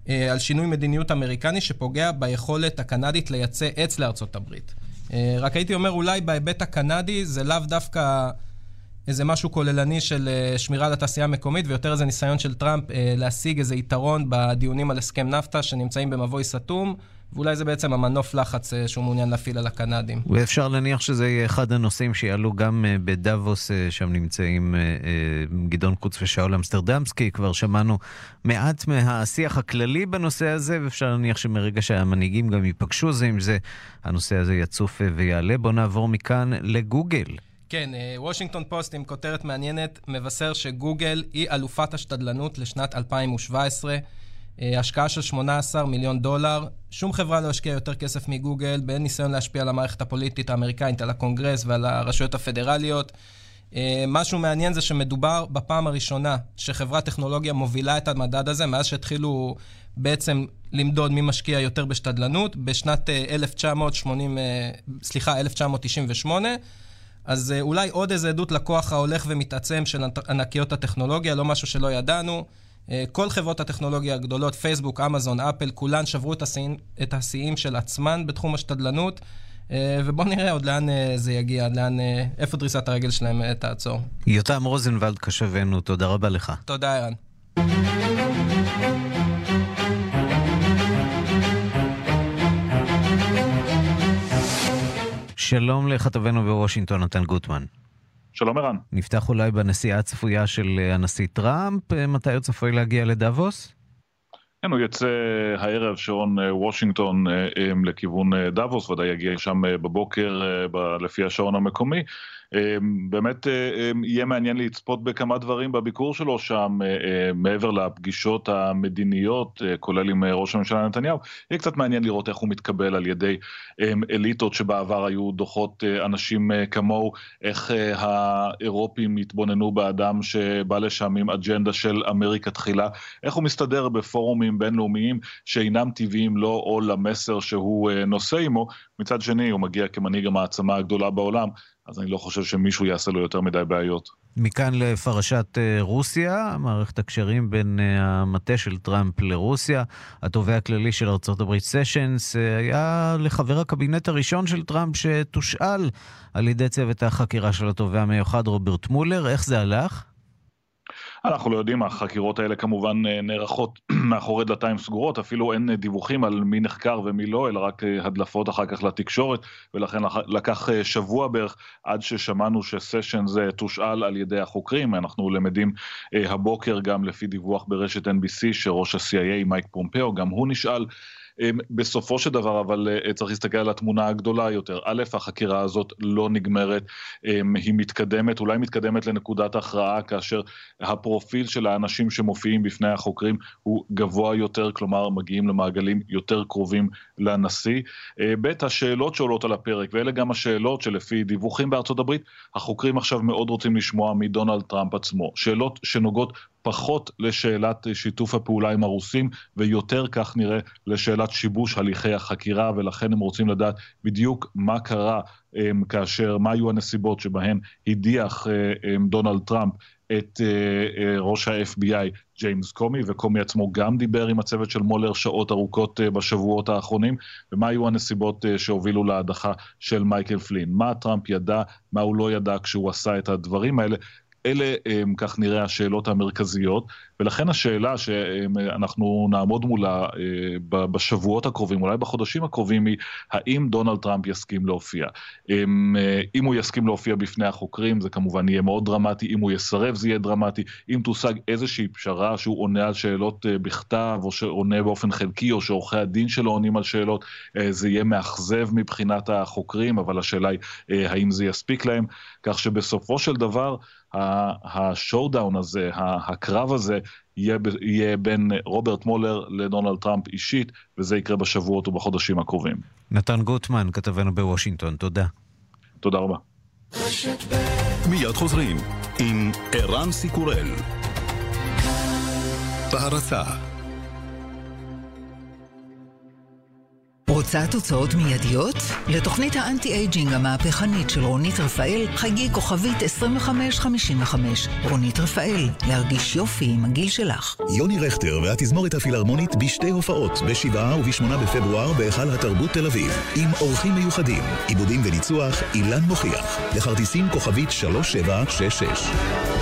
אה, על שינוי מדיניות אמריקני שפוגע ביכולת הקנדית לייצא עץ לארצות הברית. אה, רק הייתי אומר, אולי בהיבט הקנדי זה לאו דווקא איזה משהו כוללני של אה, שמירה על התעשייה המקומית, ויותר איזה ניסיון של טראמפ אה, להשיג איזה יתרון בדיונים על הסכם נפטה שנמצאים במבוי סתום, ואולי זה בעצם המנוף לחץ אה, שהוא מעוניין להפעיל על הקנדים. ואפשר להניח שזה יהיה אחד הנושאים שיעלו גם בדאבוס, שם נמצאים גדעון קוץ ושאול אמסטרדמסקי. כבר שמענו מעט מהשיח הכללי בנושא הזה, ואפשר להניח שמרגע שהמנהיגים גם ייפגשו זה עם זה, הנושא הזה יצוף ויעלה. בואו נעבור מכאן לגוגל. כן, אה, וושינגטון פוסט עם כותרת מעניינת מבשר שגוגל היא אלופת השתדלנות לשנת 2017. אה, השקעה של 18 מיליון דולר. שום חברה לא השקיעה יותר כסף מגוגל בניסיון להשפיע על המערכת הפוליטית האמריקאית, על הקונגרס ועל הרשויות הפדרליות. אה, משהו מעניין זה שמדובר בפעם הראשונה שחברת טכנולוגיה מובילה את המדד הזה, מאז שהתחילו בעצם למדוד מי משקיע יותר בשתדלנות, בשנת אה, 1980, אה, סליחה, 1998. אז אה, אולי עוד איזה עדות לכוח ההולך ומתעצם של ענקיות הטכנולוגיה, לא משהו שלא ידענו. אה, כל חברות הטכנולוגיה הגדולות, פייסבוק, אמזון, אפל, כולן שברו את השיאים, את השיאים של עצמן בתחום השתדלנות. אה, ובואו נראה עוד לאן זה יגיע, עד לאן, איפה דריסת הרגל שלהם תעצור. יותם רוזנבלד קשבנו, תודה רבה לך. תודה, ערן. שלום לכתבנו בוושינגטון, נתן גוטמן. שלום ערן. נפתח אולי בנסיעה הצפויה של אה, הנשיא טראמפ, אה, מתי הוא צפוי להגיע לדאבוס? כן, הוא יצא הערב שעון אה, וושינגטון אה, אה, לכיוון אה, דאבוס, ודאי יגיע שם אה, בבוקר אה, לפי השעון המקומי. אה, באמת אה, אה, יהיה מעניין לצפות בכמה דברים בביקור שלו שם, אה, אה, מעבר לפגישות המדיניות, כולל עם ראש הממשלה נתניהו. יהיה קצת מעניין לראות איך הוא מתקבל על ידי אה, אליטות שבעבר היו דוחות אנשים כמוהו, איך האירופים התבוננו באדם שבא לשם עם אג'נדה של אמריקה תחילה, איך הוא מסתדר בפורומים בינלאומיים שאינם טבעיים לו או למסר שהוא נושא עמו. מצד שני, הוא מגיע כמנהיג המעצמה הגדולה בעולם, אז אני לא חושב שמישהו יעשה לו יותר מדי בעיות. מכאן לפרשת אה, רוסיה, מערכת הקשרים בין אה, המטה של טראמפ לרוסיה. התובע הכללי של ארה"ב סשנס אה, היה לחבר הקבינט הראשון של טראמפ שתושאל על ידי צוות החקירה של התובע המיוחד רוברט מולר. איך זה הלך? אנחנו לא יודעים, החקירות האלה כמובן אה, נערכות מאחורי דלתיים סגורות, אפילו אין אה, דיווחים על מי נחקר ומי לא, אלא רק אה, הדלפות אחר כך לתקשורת, ולכן לקח שבוע בערך עד ששמענו שסשנס אה, תושאל על ידי החוקרים. אנחנו למדים הבוקר גם לפי דיווח ברשת NBC שראש ה-CIA מייק פומפאו, גם הוא נשאל. אמ, בסופו של דבר, אבל אה, צריך להסתכל על התמונה הגדולה יותר. א', החקירה הזאת לא נגמרת, אמ, היא מתקדמת, אולי מתקדמת לנקודת הכרעה, כאשר הפרופיל של האנשים שמופיעים בפני החוקרים הוא גבוה יותר, כלומר מגיעים למעגלים יותר קרובים לנשיא. אה, ב', השאלות שעולות על הפרק, ואלה גם השאלות שלפי דיווחים בארצות הברית, החוקרים עכשיו מאוד רוצים לשמוע מדונלד טראמפ עצמו. שאלות שנוגעות פחות לשאלת שיתוף הפעולה עם הרוסים, ויותר כך נראה לשאלת שיבוש הליכי החקירה, ולכן הם רוצים לדעת בדיוק מה קרה um, כאשר, מה היו הנסיבות שבהן הדיח uh, um, דונלד טראמפ את uh, uh, ראש ה-FBI ג'יימס קומי, וקומי עצמו גם דיבר עם הצוות של מולר שעות ארוכות בשבועות האחרונים, ומה היו הנסיבות שהובילו להדחה של מייקל פלין. מה טראמפ ידע, מה הוא לא ידע כשהוא עשה את הדברים האלה. אלה, um, כך נראה, השאלות המרכזיות, ולכן השאלה שאנחנו נעמוד מולה ב- בשבועות הקרובים, אולי בחודשים הקרובים, היא האם דונלד טראמפ יסכים להופיע. Um, uh, אם הוא יסכים להופיע בפני החוקרים, זה כמובן יהיה מאוד דרמטי, אם הוא יסרב זה יהיה דרמטי, אם תושג איזושהי פשרה שהוא עונה על שאלות uh, בכתב, או שעונה באופן חלקי, או שעורכי הדין שלו עונים על שאלות, זה יהיה מאכזב מבחינת החוקרים, אבל השאלה היא האם זה יספיק להם, כך שבסופו של דבר, השואודאון הזה, הקרב הזה, יהיה, בין רוברט מולר לדונלד טראמפ אישית, וזה יקרה בשבועות ובחודשים הקרובים. נתן גוטמן, כתבנו בוושינגטון, תודה. תודה רבה. מיד חוזרים עם ערן סיקורל. בהרצה רוצה תוצאות מיידיות? לתוכנית האנטי-אייג'ינג המהפכנית של רונית רפאל, חייגי כוכבית 2555. רונית רפאל, להרגיש יופי עם הגיל שלך. יוני רכטר והתזמורת הפילהרמונית בשתי הופעות, בשבעה ובשמונה בפברואר בהיכל התרבות תל אביב, עם אורחים מיוחדים, עיבודים וניצוח, אילן מוכיח, לכרטיסים כוכבית 3766.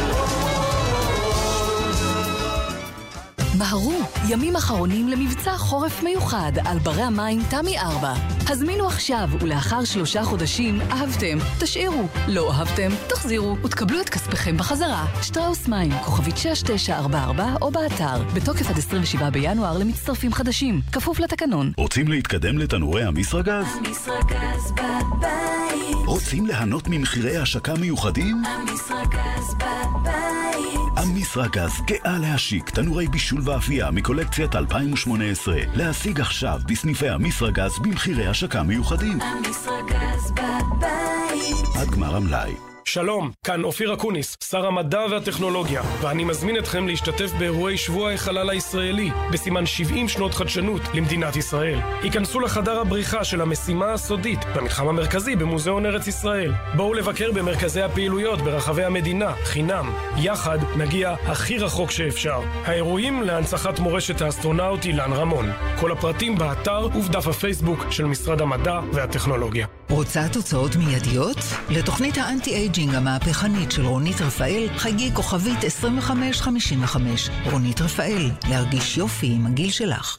מהרו, ימים אחרונים למבצע חורף מיוחד על ברי המים תמי 4. הזמינו עכשיו, ולאחר שלושה חודשים, אהבתם, תשאירו, לא אהבתם, תחזירו, ותקבלו את כספיכם בחזרה. שטראוס מים, כוכבית 6944 או באתר, בתוקף עד 27 בינואר למצטרפים חדשים, כפוף לתקנון. רוצים להתקדם לתנורי המסרגז? המסרגז בבית, רוצים ליהנות ממחירי השקה מיוחדים? המסרגז בבית, המסרגז גאה להשיק תנורי בישול ואפייה מקולקציית 2018 להשיג עכשיו בסניפי המסרגז במחירי השקה מיוחדים. המסרגז בבית. עד גמר המלאי שלום, כאן אופיר אקוניס, שר המדע והטכנולוגיה, ואני מזמין אתכם להשתתף באירועי שבוע החלל הישראלי, בסימן 70 שנות חדשנות למדינת ישראל. היכנסו לחדר הבריחה של המשימה הסודית, במתחם המרכזי במוזיאון ארץ ישראל. בואו לבקר במרכזי הפעילויות ברחבי המדינה, חינם. יחד נגיע הכי רחוק שאפשר. האירועים להנצחת מורשת האסטרונאוט אילן רמון. כל הפרטים באתר ובדף הפייסבוק של משרד המדע והטכנולוגיה. רוצה תוצאות מיידיות? לתוכנית האנטי-אייג'ינג המהפכנית של רונית רפאל, חייגי כוכבית 2555. רונית רפאל, להרגיש יופי עם הגיל שלך.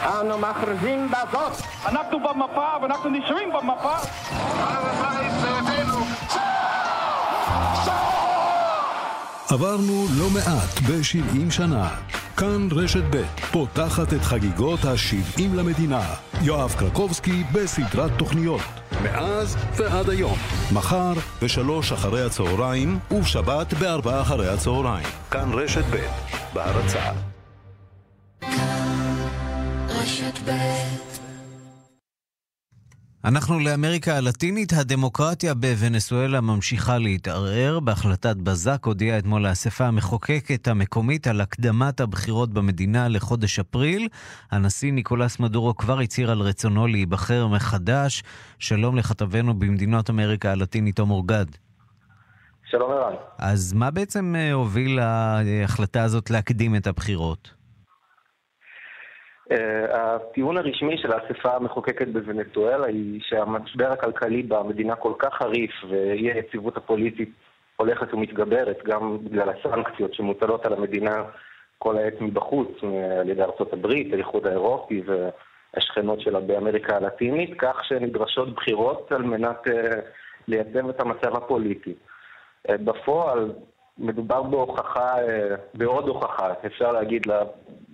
אנו מכריזים בזאת. אנחנו במפה ואנחנו נשארים במפה. עברנו לא מעט ב-70 שנה. כאן רשת ב' פותחת את חגיגות ה-70 למדינה. יואב קרקובסקי בסדרת תוכניות. מאז ועד היום. מחר בשלוש אחרי הצהריים ובשבת בארבע אחרי הצהריים. כאן רשת ב' בהרצה. רשת ב' אנחנו לאמריקה הלטינית, הדמוקרטיה בוונצואלה ממשיכה להתערער. בהחלטת בזק הודיעה אתמול האספה המחוקקת המקומית על הקדמת הבחירות במדינה לחודש אפריל. הנשיא ניקולס מדורו כבר הצהיר על רצונו להיבחר מחדש. שלום לכתבנו במדינות אמריקה הלטינית תום אורגד. שלום ערן. אז מה בעצם אה, הוביל להחלטה הזאת להקדים את הבחירות? Uh, הטיעון הרשמי של האספה המחוקקת בוונצואלה היא שהמשבר הכלכלי במדינה כל כך חריף ואי היציבות הפוליטית הולכת ומתגברת גם בגלל הסנקציות שמוטלות על המדינה כל העת מבחוץ, על ידי ארצות הברית, האיחוד האירופי והשכנות שלה באמריקה הלטינית, כך שנדרשות בחירות על מנת uh, לייצב את המצב הפוליטי. Uh, בפועל מדובר בהוכחה, uh, בעוד הוכחה, אפשר להגיד,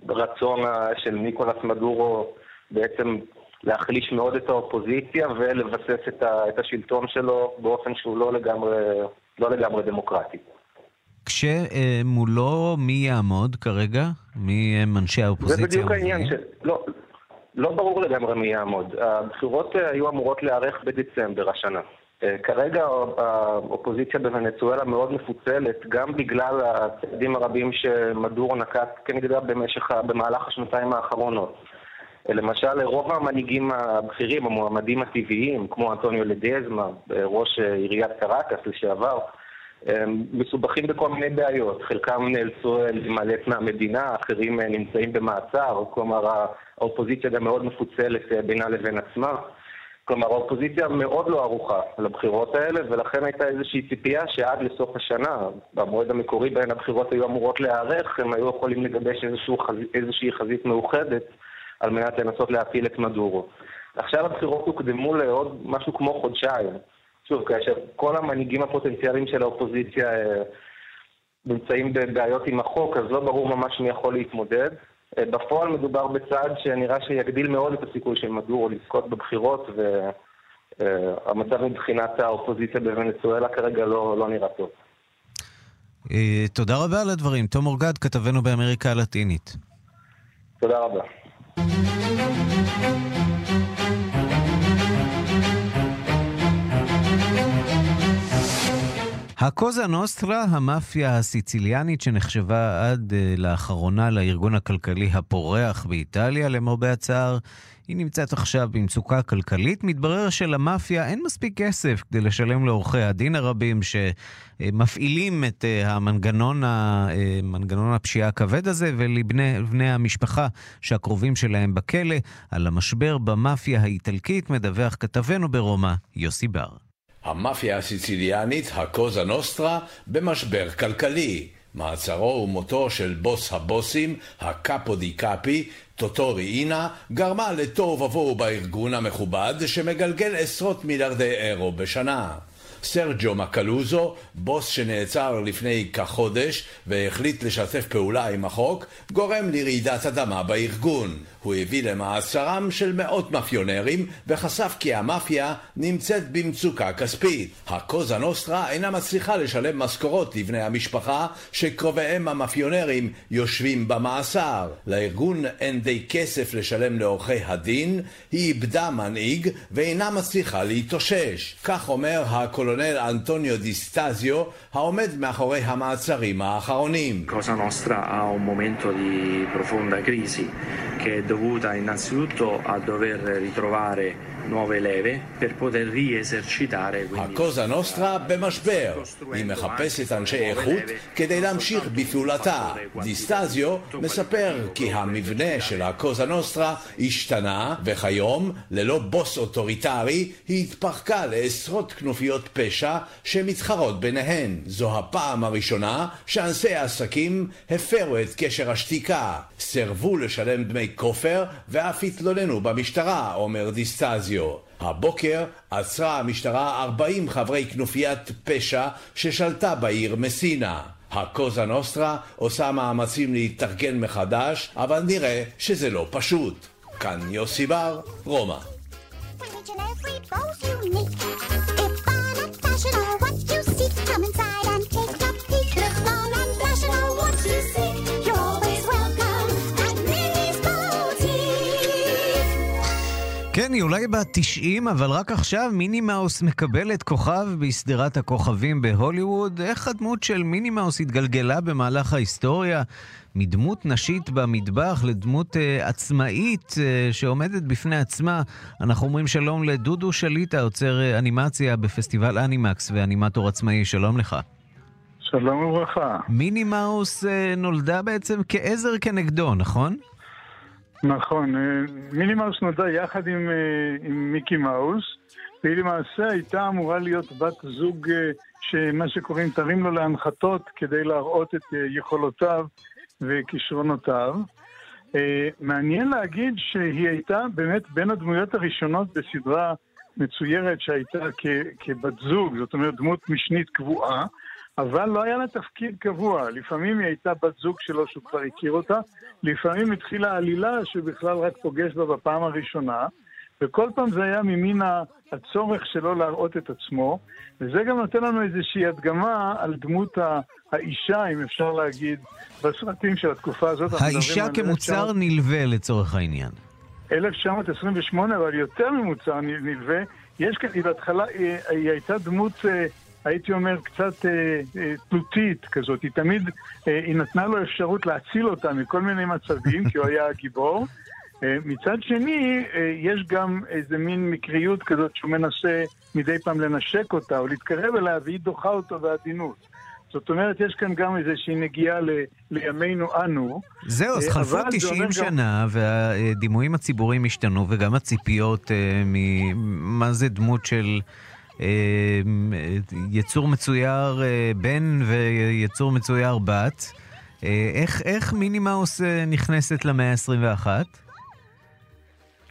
ברצון של ניקולס מדורו בעצם להחליש מאוד את האופוזיציה ולבסס את, ה, את השלטון שלו באופן שהוא לא לגמרי, לא לגמרי דמוקרטי. כשמולו מי יעמוד כרגע? מי הם אנשי האופוזיציה? זה בדיוק העניין, ש... לא, לא ברור לגמרי מי יעמוד. הבחירות היו אמורות להיערך בדצמבר השנה. כרגע האופוזיציה בוונצואלה מאוד מפוצלת, גם בגלל הצעדים הרבים שמדורו נקט כנגדה במשך, במהלך השנתיים האחרונות. למשל, רוב המנהיגים הבכירים, המועמדים הטבעיים, כמו אנטוניו לדזמה, ראש עיריית קרקס לשעבר, מסובכים בכל מיני בעיות. חלקם נאלצו להימלט מהמדינה, אחרים נמצאים במעצר, כלומר האופוזיציה גם מאוד מפוצלת בינה לבין עצמה. כלומר, האופוזיציה מאוד לא ערוכה לבחירות האלה, ולכן הייתה איזושהי ציפייה שעד לסוף השנה, במועד המקורי בהן הבחירות היו אמורות להיערך, הם היו יכולים לגבש איזשהו חז... איזושהי חזית מאוחדת על מנת לנסות להפיל את מדורו. עכשיו הבחירות הוקדמו לעוד משהו כמו חודשיים. שוב, כאשר כל המנהיגים הפוטנציאליים של האופוזיציה אה, נמצאים בבעיות עם החוק, אז לא ברור ממש מי יכול להתמודד. בפועל מדובר בצעד שנראה שיגדיל מאוד את הסיכוי של מדורו לזכות בבחירות, והמצב מבחינת האופוזיציה בוונצואלה כרגע לא, לא נראה טוב. תודה רבה על הדברים. תום אורגד, כתבנו באמריקה הלטינית. תודה רבה. הקוזה נוסטרה, המאפיה הסיציליאנית שנחשבה עד uh, לאחרונה לארגון הכלכלי הפורח באיטליה, למרבה הצער, היא נמצאת עכשיו במצוקה כלכלית. מתברר שלמאפיה אין מספיק כסף כדי לשלם לעורכי הדין הרבים שמפעילים את אה, המנגנון, אה, מנגנון הפשיעה הכבד הזה, ולבני בני המשפחה שהקרובים שלהם בכלא. על המשבר במאפיה האיטלקית מדווח כתבנו ברומא, יוסי בר. המאפיה הסיציליאנית, הקוזה נוסטרה, במשבר כלכלי. מעצרו ומותו של בוס הבוסים, הקאפו די קאפי, טוטורי אינה, גרמה לתוהו ובוהו בארגון המכובד שמגלגל עשרות מיליארדי אירו בשנה. סרג'ו מקלוזו, בוס שנעצר לפני כחודש והחליט לשתף פעולה עם החוק, גורם לרעידת אדמה בארגון. הוא הביא למעצרם של מאות מאפיונרים וחשף כי המאפיה נמצאת במצוקה כספית. הקוזה נוסטרה אינה מצליחה לשלם משכורות לבני המשפחה שקרוביהם המאפיונרים יושבים במאסר. לארגון אין די כסף לשלם לעורכי הדין, היא איבדה מנהיג ואינה מצליחה להתאושש. כך אומר הקולונל אנטוניו דיסטזיו, העומד מאחורי המעצרים האחרונים. Cosa Nostra ha un momento di profonda crisi dovuta innanzitutto a dover ritrovare nuove leve per poter riesercitare quindi הקוזה נוסטרה במשבר. היא מחפשת אנשי איכות כדי להמשיך בפעולתה. דיסטזיו מספר כי המבנה של הקוזה נוסטרה השתנה, וכיום, ללא בוס אוטוריטרי, היא התפרקה לעשרות כנופיות פשע שמתחרות ביניהן. זו הפעם הראשונה שאנשי העסקים הפרו את קשר השתיקה. סירבו לשלם דמי כופר ואף התלוננו במשטרה, אומר דיסטזיו. הבוקר עצרה המשטרה 40 חברי כנופיית פשע ששלטה בעיר מסינה. הקוזה נוסטרה עושה מאמצים להתארגן מחדש, אבל נראה שזה לא פשוט. כאן יוסי בר, רומא. היא אולי בת 90, אבל רק עכשיו מיני מאוס מקבלת כוכב בשדרת הכוכבים בהוליווד. איך הדמות של מיני מאוס התגלגלה במהלך ההיסטוריה? מדמות נשית במטבח לדמות uh, עצמאית uh, שעומדת בפני עצמה. אנחנו אומרים שלום לדודו שליטה, עוצר uh, אנימציה בפסטיבל אנימקס ואנימטור עצמאי. שלום לך. שלום וברכה. מיני מאוס uh, נולדה בעצם כעזר כנגדו, נכון? נכון, אה, מיני מאוס נולדה יחד עם, אה, עם מיקי מאוס, והיא למעשה הייתה אמורה להיות בת זוג אה, שמה שקוראים תרים לו להנחתות כדי להראות את יכולותיו וכישרונותיו. מעניין להגיד שהיא הייתה באמת בין הדמויות הראשונות בסדרה מצוירת שהייתה כ- כבת זוג, זאת אומרת דמות משנית קבועה. אבל לא היה לה תפקיד קבוע. לפעמים היא הייתה בת זוג שלו שהוא כבר הכיר אותה, לפעמים התחילה עלילה שהוא בכלל רק פוגש בה בפעם הראשונה, וכל פעם זה היה ממין הצורך שלו להראות את עצמו, וזה גם נותן לנו איזושהי הדגמה על דמות האישה, אם אפשר להגיד, בסרטים של התקופה הזאת. האישה כמוצר 19... נלווה לצורך העניין. 1928, אבל יותר ממוצר נלווה. יש כאן, היא בהתחלה, היא, היא הייתה דמות... הייתי אומר, קצת אה, אה, תלותית כזאת. היא תמיד, אה, היא נתנה לו אפשרות להציל אותה מכל מיני מצבים, כי הוא היה הגיבור. אה, מצד שני, אה, יש גם איזה מין מקריות כזאת שהוא מנסה מדי פעם לנשק אותה או להתקרב אליה, והיא דוחה אותו בעדינות. זאת אומרת, יש כאן גם איזושהי נגיעה ל, לימינו אנו. זהו, אז אה, חלפו אבל זה 90 אומר שנה, והדימויים הציבוריים השתנו, וגם הציפיות אה, ממה זה דמות של... אה, יצור מצויר אה, בן ויצור מצויר בת. אה, איך, איך מיני מאוס אה, נכנסת למאה ה-21?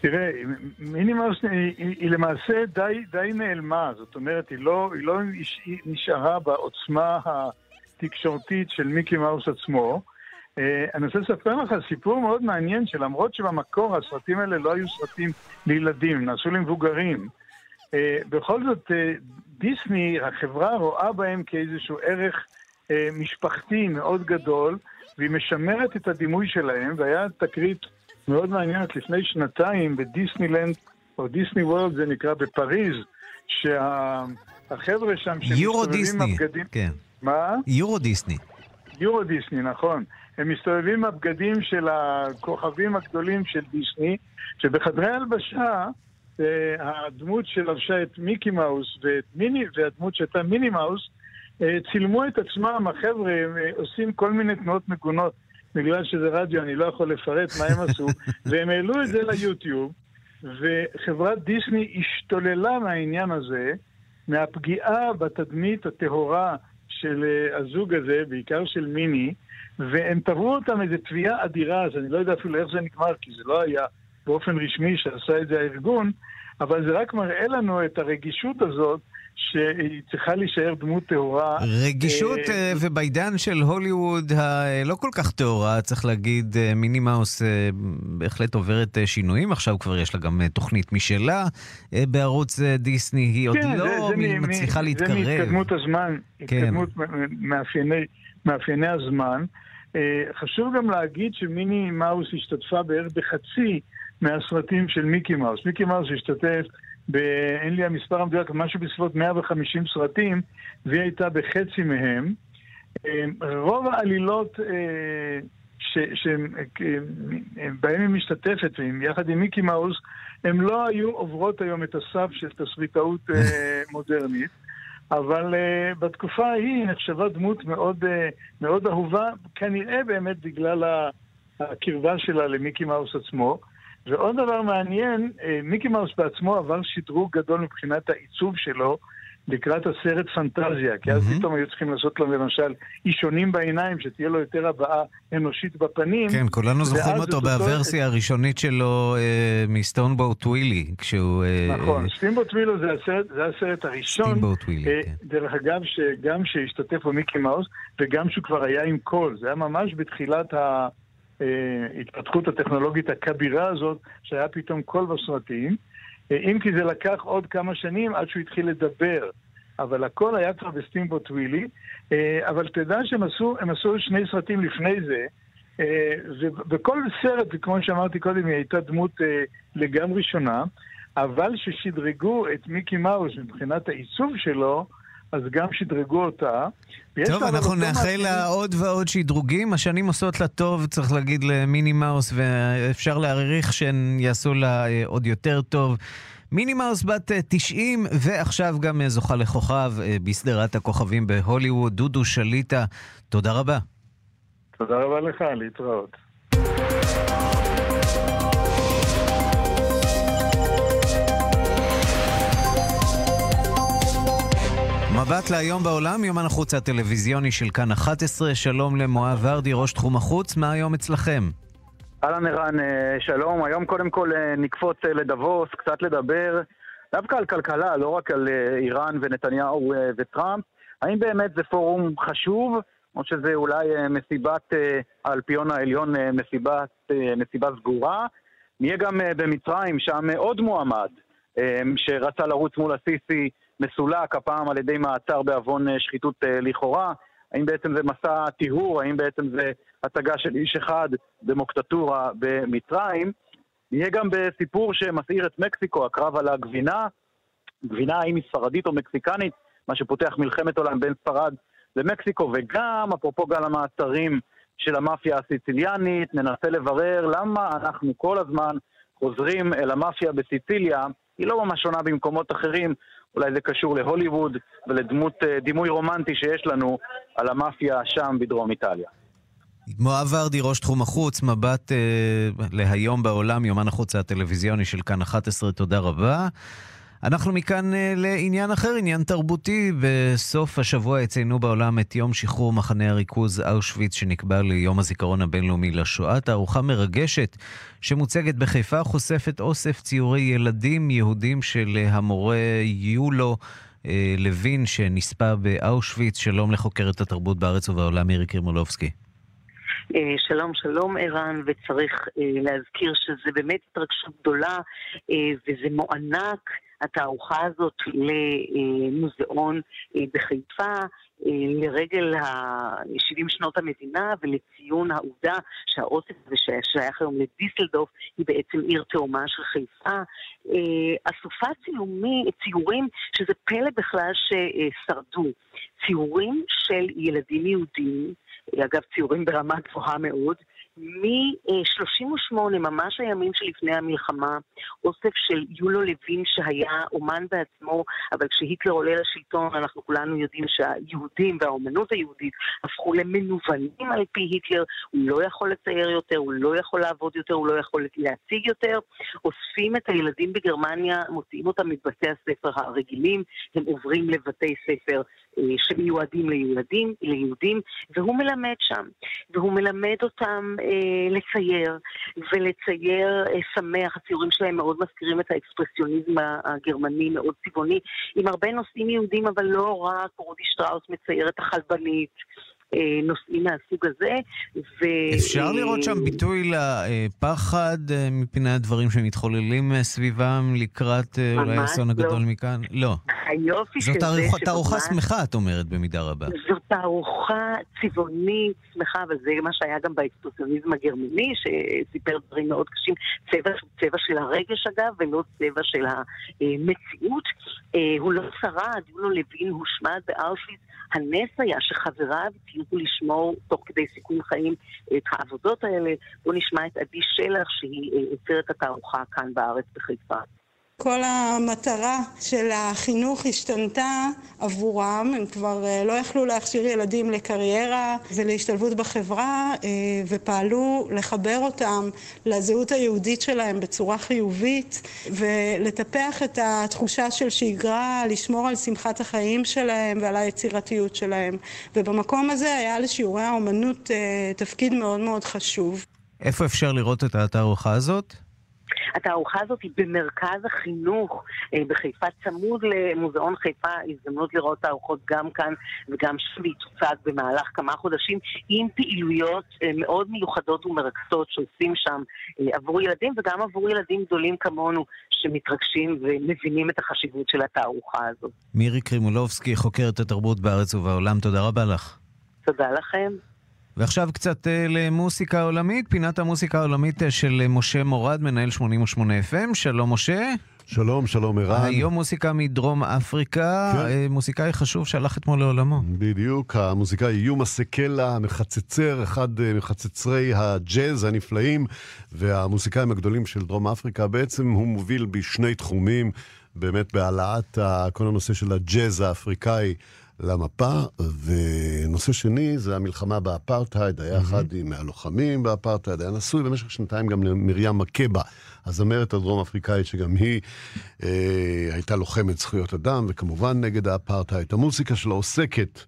תראה, מיני מאוס היא, היא, למעשה די, די נעלמה, זאת אומרת, היא לא, היא לא נשארה בעוצמה התקשורתית של מיקי מאוס עצמו. אני רוצה לספר לך סיפור מאוד מעניין, שלמרות שבמקור הסרטים האלה לא היו סרטים לילדים, נעשו למבוגרים. Uh, בכל זאת, uh, דיסני, החברה רואה בהם כאיזשהו ערך uh, משפחתי מאוד גדול, והיא משמרת את הדימוי שלהם, והיה תקרית מאוד מעניינת לפני שנתיים בדיסנילנד, או דיסני וורלד זה נקרא בפריז, החבר'ה שם יורו שמסתובבים דיסני, הבגדים... כן. מה? יורו דיסני. יורו דיסני, נכון. הם מסתובבים עם הבגדים של הכוכבים הגדולים של דיסני, שבחדרי הלבשה, אה, הדמות שלבשה את מיקי מאוס ואת מיני, והדמות שהייתה מיני מאוס, אה, צילמו את עצמם, החבר'ה, אה, עושים כל מיני תנועות מגונות. בגלל שזה רדיו, אני לא יכול לפרט מה הם עשו, והם העלו את זה ליוטיוב, וחברת דיסני השתוללה מהעניין הזה, מהפגיעה בתדמית הטהורה של אה, הזוג הזה, בעיקר של מיני, והם תבעו אותם איזו תביעה אדירה, אז אני לא יודע אפילו איך זה נגמר, כי זה לא היה באופן רשמי שעשה את זה הארגון, אבל זה רק מראה לנו את הרגישות הזאת, שהיא צריכה להישאר דמות טהורה. רגישות, אה, אה, ובעידן של הוליווד הלא כל כך טהורה, צריך להגיד, אה, מיני מאוס אה, בהחלט עוברת אה, שינויים. עכשיו כבר יש לה גם אה, תוכנית משלה אה, בערוץ אה, דיסני, היא עוד כן, לא מצליחה להתקרב. זה מהתקדמות הזמן, כן. התקדמות מאפייני, הזמן. אה, חשוב גם להגיד שמיני מאוס השתתפה בערך בחצי מהסרטים של מיקי מאוס. מיקי מאוס השתתף, ב, אין לי המספר המדויק, משהו בסביבות 150 סרטים, והיא הייתה בחצי מהם. אה, רוב העלילות אה, ש- אה, בהם היא משתתפת, יחד עם מיקי מאוס, הן לא היו עוברות היום את הסף של תסריטאות אה, מודרנית. אבל uh, בתקופה ההיא היא נחשבה דמות מאוד, uh, מאוד אהובה, כנראה באמת בגלל הקרבה שלה למיקי מאוס עצמו. ועוד דבר מעניין, uh, מיקי מאוס בעצמו עבר שדרוג גדול מבחינת העיצוב שלו לקראת הסרט פנטזיה, כי אז פתאום היו צריכים לעשות לו למשל אישונים בעיניים, שתהיה לו יותר הבעה אנושית בפנים. כן, כולנו זוכרים אותו את בוורסיה הראשונית שלו אה, מסטימבוט ווילי, כשהוא... אה, נכון, אה, סטימבוט ווילי זה הסרט, זה הסרט הראשון. סטימבוט ווילי, אה, כן. דרך אגב, שגם שהשתתף בו מיקי מאוס, וגם שהוא כבר היה עם קול. זה היה ממש בתחילת ההתפתחות הטכנולוגית הכבירה הזאת, שהיה פתאום קול בסרטים. אה, אם כי זה לקח עוד כמה שנים עד שהוא התחיל לדבר. אבל הכל היה כבר בסטימבוט ווילי. אה, אבל תדע שהם עשו, עשו שני סרטים לפני זה. אה, ובכל סרט, כמו שאמרתי קודם, היא הייתה דמות אה, לגמרי שונה, אבל ששדרגו את מיקי מאוס מבחינת העיצוב שלו, אז גם שדרגו אותה. טוב, אנחנו נאחל לה עוד ועוד שדרוגים. השנים עושות לה טוב, צריך להגיד למיני מאוס, ואפשר להעריך שהן יעשו לה אה, עוד יותר טוב. מיני מאוס בת אה, 90, ועכשיו גם אה, זוכה לכוכב אה, בסדרת הכוכבים בהוליווד, דודו שליטה. תודה רבה. תודה רבה לך, להתראות. מבט להיום בעולם, יומן החוץ הטלוויזיוני של כאן 11. שלום למואב ורדי, ראש תחום החוץ, מה היום אצלכם? אהלן ערן, אה, שלום. היום קודם כל אה, נקפוץ אה, לדבוס, קצת לדבר דווקא על כלכלה, לא רק על איראן ונתניהו וטראמפ. האם באמת זה פורום חשוב, או שזה אולי מסיבת האלפיון העליון, מסיבת, מסיבה סגורה? נהיה גם במצרים, שם עוד מועמד שרצה לרוץ מול הסיסי, מסולק, הפעם על ידי מעצר בעוון אה, שחיתות אה, לכאורה. האם בעצם זה מסע טיהור, האם בעצם זה הצגה של איש אחד דמוקטטורה במצרים. נהיה גם בסיפור שמסעיר את מקסיקו, הקרב על הגבינה. גבינה האם היא ספרדית או מקסיקנית, מה שפותח מלחמת עולם בין ספרד למקסיקו, וגם אפרופו גל המעצרים של המאפיה הסיציליאנית, ננסה לברר למה אנחנו כל הזמן חוזרים אל המאפיה בסיציליה, היא לא ממש שונה במקומות אחרים, אולי זה קשור להוליווד ולדמות אה, דימוי רומנטי שיש לנו על המאפיה שם בדרום איטליה. מואב ורדי, ראש תחום החוץ, מבט אה, להיום בעולם, יומן החוץ הטלוויזיוני של כאן 11, תודה רבה. אנחנו מכאן אה, לעניין אחר, עניין תרבותי. בסוף השבוע יציינו בעולם את יום שחרור מחנה הריכוז אושוויץ שנקבע ליום הזיכרון הבינלאומי לשואה. תערוכה מרגשת שמוצגת בחיפה חושפת אוסף ציורי ילדים יהודים של אה, המורה יולו אה, לוין שנספה באושוויץ. שלום לחוקרת התרבות בארץ ובעולם מירי קרימולובסקי. אה, שלום, שלום ערן, וצריך להזכיר שזה באמת התרגשות גדולה וזה מוענק, התערוכה הזאת, למוזיאון אה, בחיפה. אה, לרגל ה-70 שנות המדינה ולציון העובדה שהאוסף הזה ששייך היום לדיסלדוף היא בעצם עיר תאומה של חיפה. אה, אסופת צילומי, ציורים שזה פלא בכלל ששרדו. ציורים של ילדים יהודים, אגב ציורים ברמה גבוהה מאוד, מ-38, ממש הימים שלפני המלחמה, אוסף של יולו לוין שהיה אומן בעצמו, אבל כשהיטלר עולה לשלטון אנחנו כולנו יודעים שהיהודים והאומנות היהודית הפכו למנוונים על פי היטלר, הוא לא יכול לצייר יותר, הוא לא יכול לעבוד יותר, הוא לא יכול להציג יותר. אוספים את הילדים בגרמניה, מוציאים אותם מבתי הספר הרגילים, הם עוברים לבתי ספר שמיועדים לילדים, ליהודים, והוא מלמד שם. והוא מלמד אותם אה, לצייר, ולצייר אה, שמח. הציורים שלהם מאוד מזכירים את האקספרסיוניזם הגרמני, מאוד צבעוני, עם הרבה נושאים יהודים, אבל לא רק. רודי שטראוס מצייר את החלבנית. אה, נושאים מהסוג הזה. ו... אפשר לראות שם ביטוי לפחד אה, מפני הדברים שמתחוללים אה, סביבם לקראת אולי האסון לא. הגדול מכאן? לא. היופי של זאת זה שממש- תערוכה שמחה, את אומרת, במידה רבה. זו תערוכה צבעונית, שמחה, אבל זה מה שהיה גם באקספרסיוניזם הגרמני, שסיפר דברים מאוד קשים. צבע צבע של הרגש אגב, ולא צבע של המציאות. הוא לא שרד, יולו לוין הושמד בארפיס. הנס היה שחבריו הצליחו לשמור תוך כדי סיכון חיים את העבודות האלה. בואו נשמע את עדי שלח, שהיא אה, יוצרת את התערוכה כאן בארץ בחיפה. כל המטרה של החינוך השתנתה עבורם, הם כבר אה, לא יכלו להכשיר ילדים לקריירה ולהשתלבות בחברה אה, ופעלו לחבר אותם לזהות היהודית שלהם בצורה חיובית ולטפח את התחושה של שגרה, לשמור על שמחת החיים שלהם ועל היצירתיות שלהם. ובמקום הזה היה לשיעורי האומנות אה, תפקיד מאוד מאוד חשוב. איפה אפשר לראות את התערוכה הזאת? התערוכה הזאת היא במרכז החינוך אה, בחיפה, צמוד למוזיאון חיפה, הזדמנות לראות תערוכות גם כאן וגם שם, והיא תוצג במהלך כמה חודשים עם פעילויות אה, מאוד מיוחדות ומרכזות שעושים שם אה, עבור ילדים וגם עבור ילדים גדולים כמונו שמתרגשים ומבינים את החשיבות של התערוכה הזאת. מירי קרימולובסקי, חוקרת התרבות בארץ ובעולם, תודה רבה לך. תודה לכם. ועכשיו קצת אה, למוסיקה עולמית, פינת המוסיקה העולמית אה, של אה, משה מורד, מנהל 88 FM. שלום משה. שלום, שלום ערן. היום מוסיקה מדרום אפריקה, כן. מוזיקאי חשוב שהלך אתמול לעולמו. בדיוק, המוזיקאי יומה סקלה, מחצצר, אחד מחצצרי הג'אז הנפלאים והמוזיקאים הגדולים של דרום אפריקה. בעצם הוא מוביל בשני תחומים, באמת בהעלאת כל הנושא של הג'אז האפריקאי. למפה, ונושא שני זה המלחמה באפרטהייד, היה אחד מהלוחמים באפרטהייד, היה נשוי במשך שנתיים גם למרים מקבה, הזמרת הדרום אפריקאית, שגם היא אה, הייתה לוחמת זכויות אדם, וכמובן נגד האפרטהייד. המוזיקה שלה עוסקת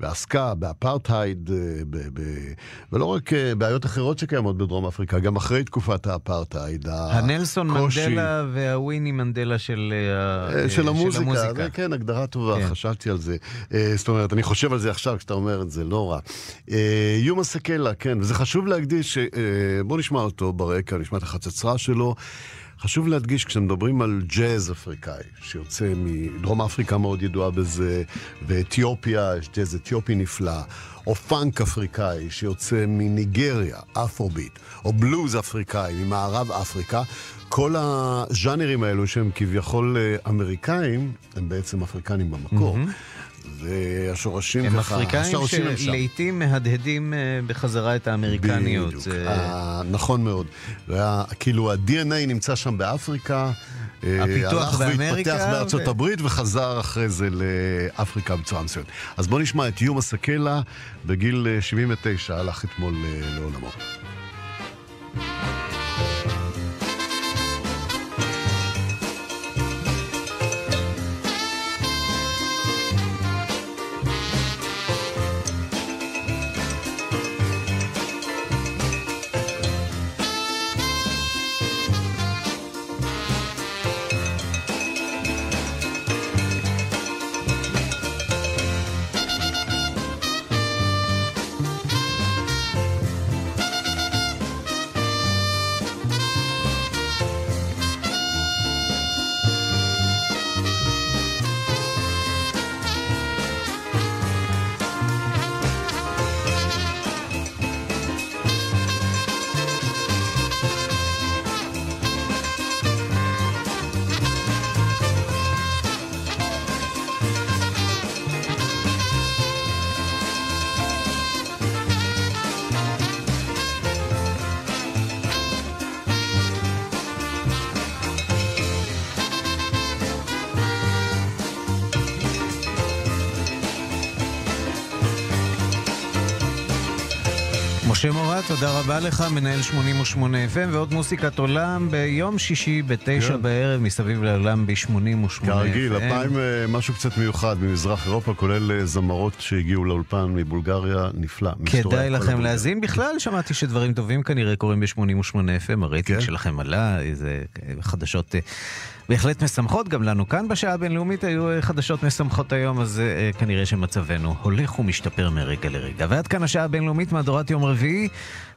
ועסקה באפרטהייד, אה, ב- ב- ולא רק אה, בעיות אחרות שקיימות בדרום אפריקה, גם אחרי תקופת האפרטהייד. הנלסון הקושי- מנדלה והוויני מנדלה של אה, של אה, המוזיקה, זה כן, הגדרה טובה, כן. חשבתי על זה. זאת אומרת, אני חושב על זה עכשיו כשאתה אומר את זה, לא רע. יו מסקלה, כן, וזה חשוב להקדיש, אה, בוא נשמע אותו ברקע, נשמע את החצוצרה שלו. חשוב להדגיש, כשמדברים על ג'אז אפריקאי, שיוצא מדרום אפריקה מאוד ידועה בזה, ואתיופיה, יש ג'אז אתיופי נפלא, או פאנק אפריקאי שיוצא מניגריה, אפרוביט, או בלוז אפריקאי ממערב אפריקה, כל הז'אנרים האלו שהם כביכול אה, אמריקאים, הם בעצם אפריקנים במקור. והשורשים הם ככה, אפריקאים השורשים הם שם. שלעיתים מהדהדים אה, בחזרה את האמריקניות. בדיוק, זה- אה, נכון מאוד. וה- כאילו ה-DNA נמצא שם באפריקה. אה, הפיתוח הלך באמריקה והתפתח בארצות ו- הברית וחזר אחרי זה לאפריקה בצורה מסוימת. אז בואו נשמע את יומה סקלה, בגיל אה, 79, הלך אתמול אה, לעולמו. Thank משה מורת, תודה רבה לך, מנהל 88 FM, ועוד מוזיקת עולם ביום שישי בתשע כן. בערב, מסביב לעולם ב-88 FM. כרגיל, הפעם אה, משהו קצת מיוחד ממזרח אירופה, כולל אה, זמרות שהגיעו לאולפן מבולגריה, נפלא. כדאי לכם. להאזין. בכלל, שמעתי שדברים טובים כנראה קורים ב-88 FM, הרייטינג כן. שלכם עלה, איזה חדשות אה, בהחלט משמחות. גם לנו כאן בשעה הבינלאומית היו חדשות משמחות היום, אז אה, כנראה שמצבנו הולך ומשתפר מרגע לרגע. ועד כאן השעה הבינלאומית, מהדורת יום רביעי.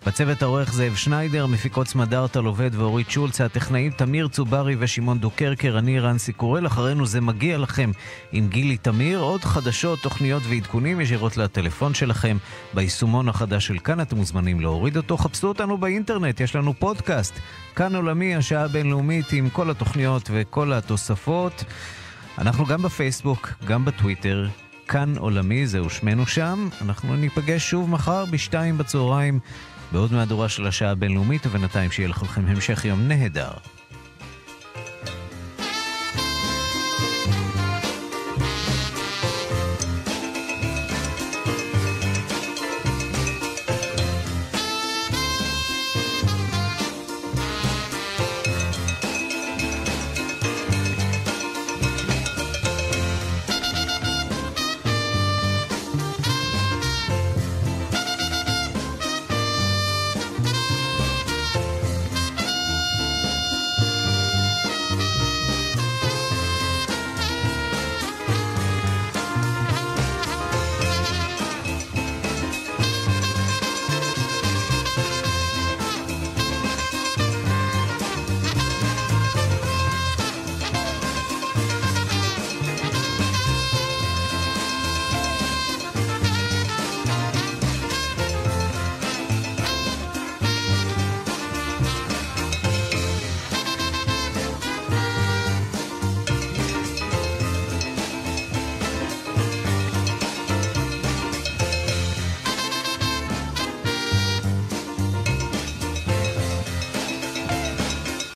בצוות העורך זאב שניידר, מפיקות סמדארטה לובד ואורית שולץ, הטכנאים תמיר צוברי ושמעון דוקרקר, אני רנסי קורל, אחרינו זה מגיע לכם עם גילי תמיר, עוד חדשות, תוכניות ועדכונים ישירות לטלפון שלכם. ביישומון החדש של כאן, אתם מוזמנים להוריד אותו, חפשו אותנו באינטרנט, יש לנו פודקאסט, כאן עולמי, השעה הבינלאומית עם כל התוכניות וכל התוספות. אנחנו גם בפייסבוק, גם בטוויטר, כאן עולמי, זהו שמנו שם. אנחנו ניפגש שוב מחר בשתיים בצהריים בעוד מהדורה של השעה הבינלאומית, ובינתיים שיהיה לכם המשך יום נהדר.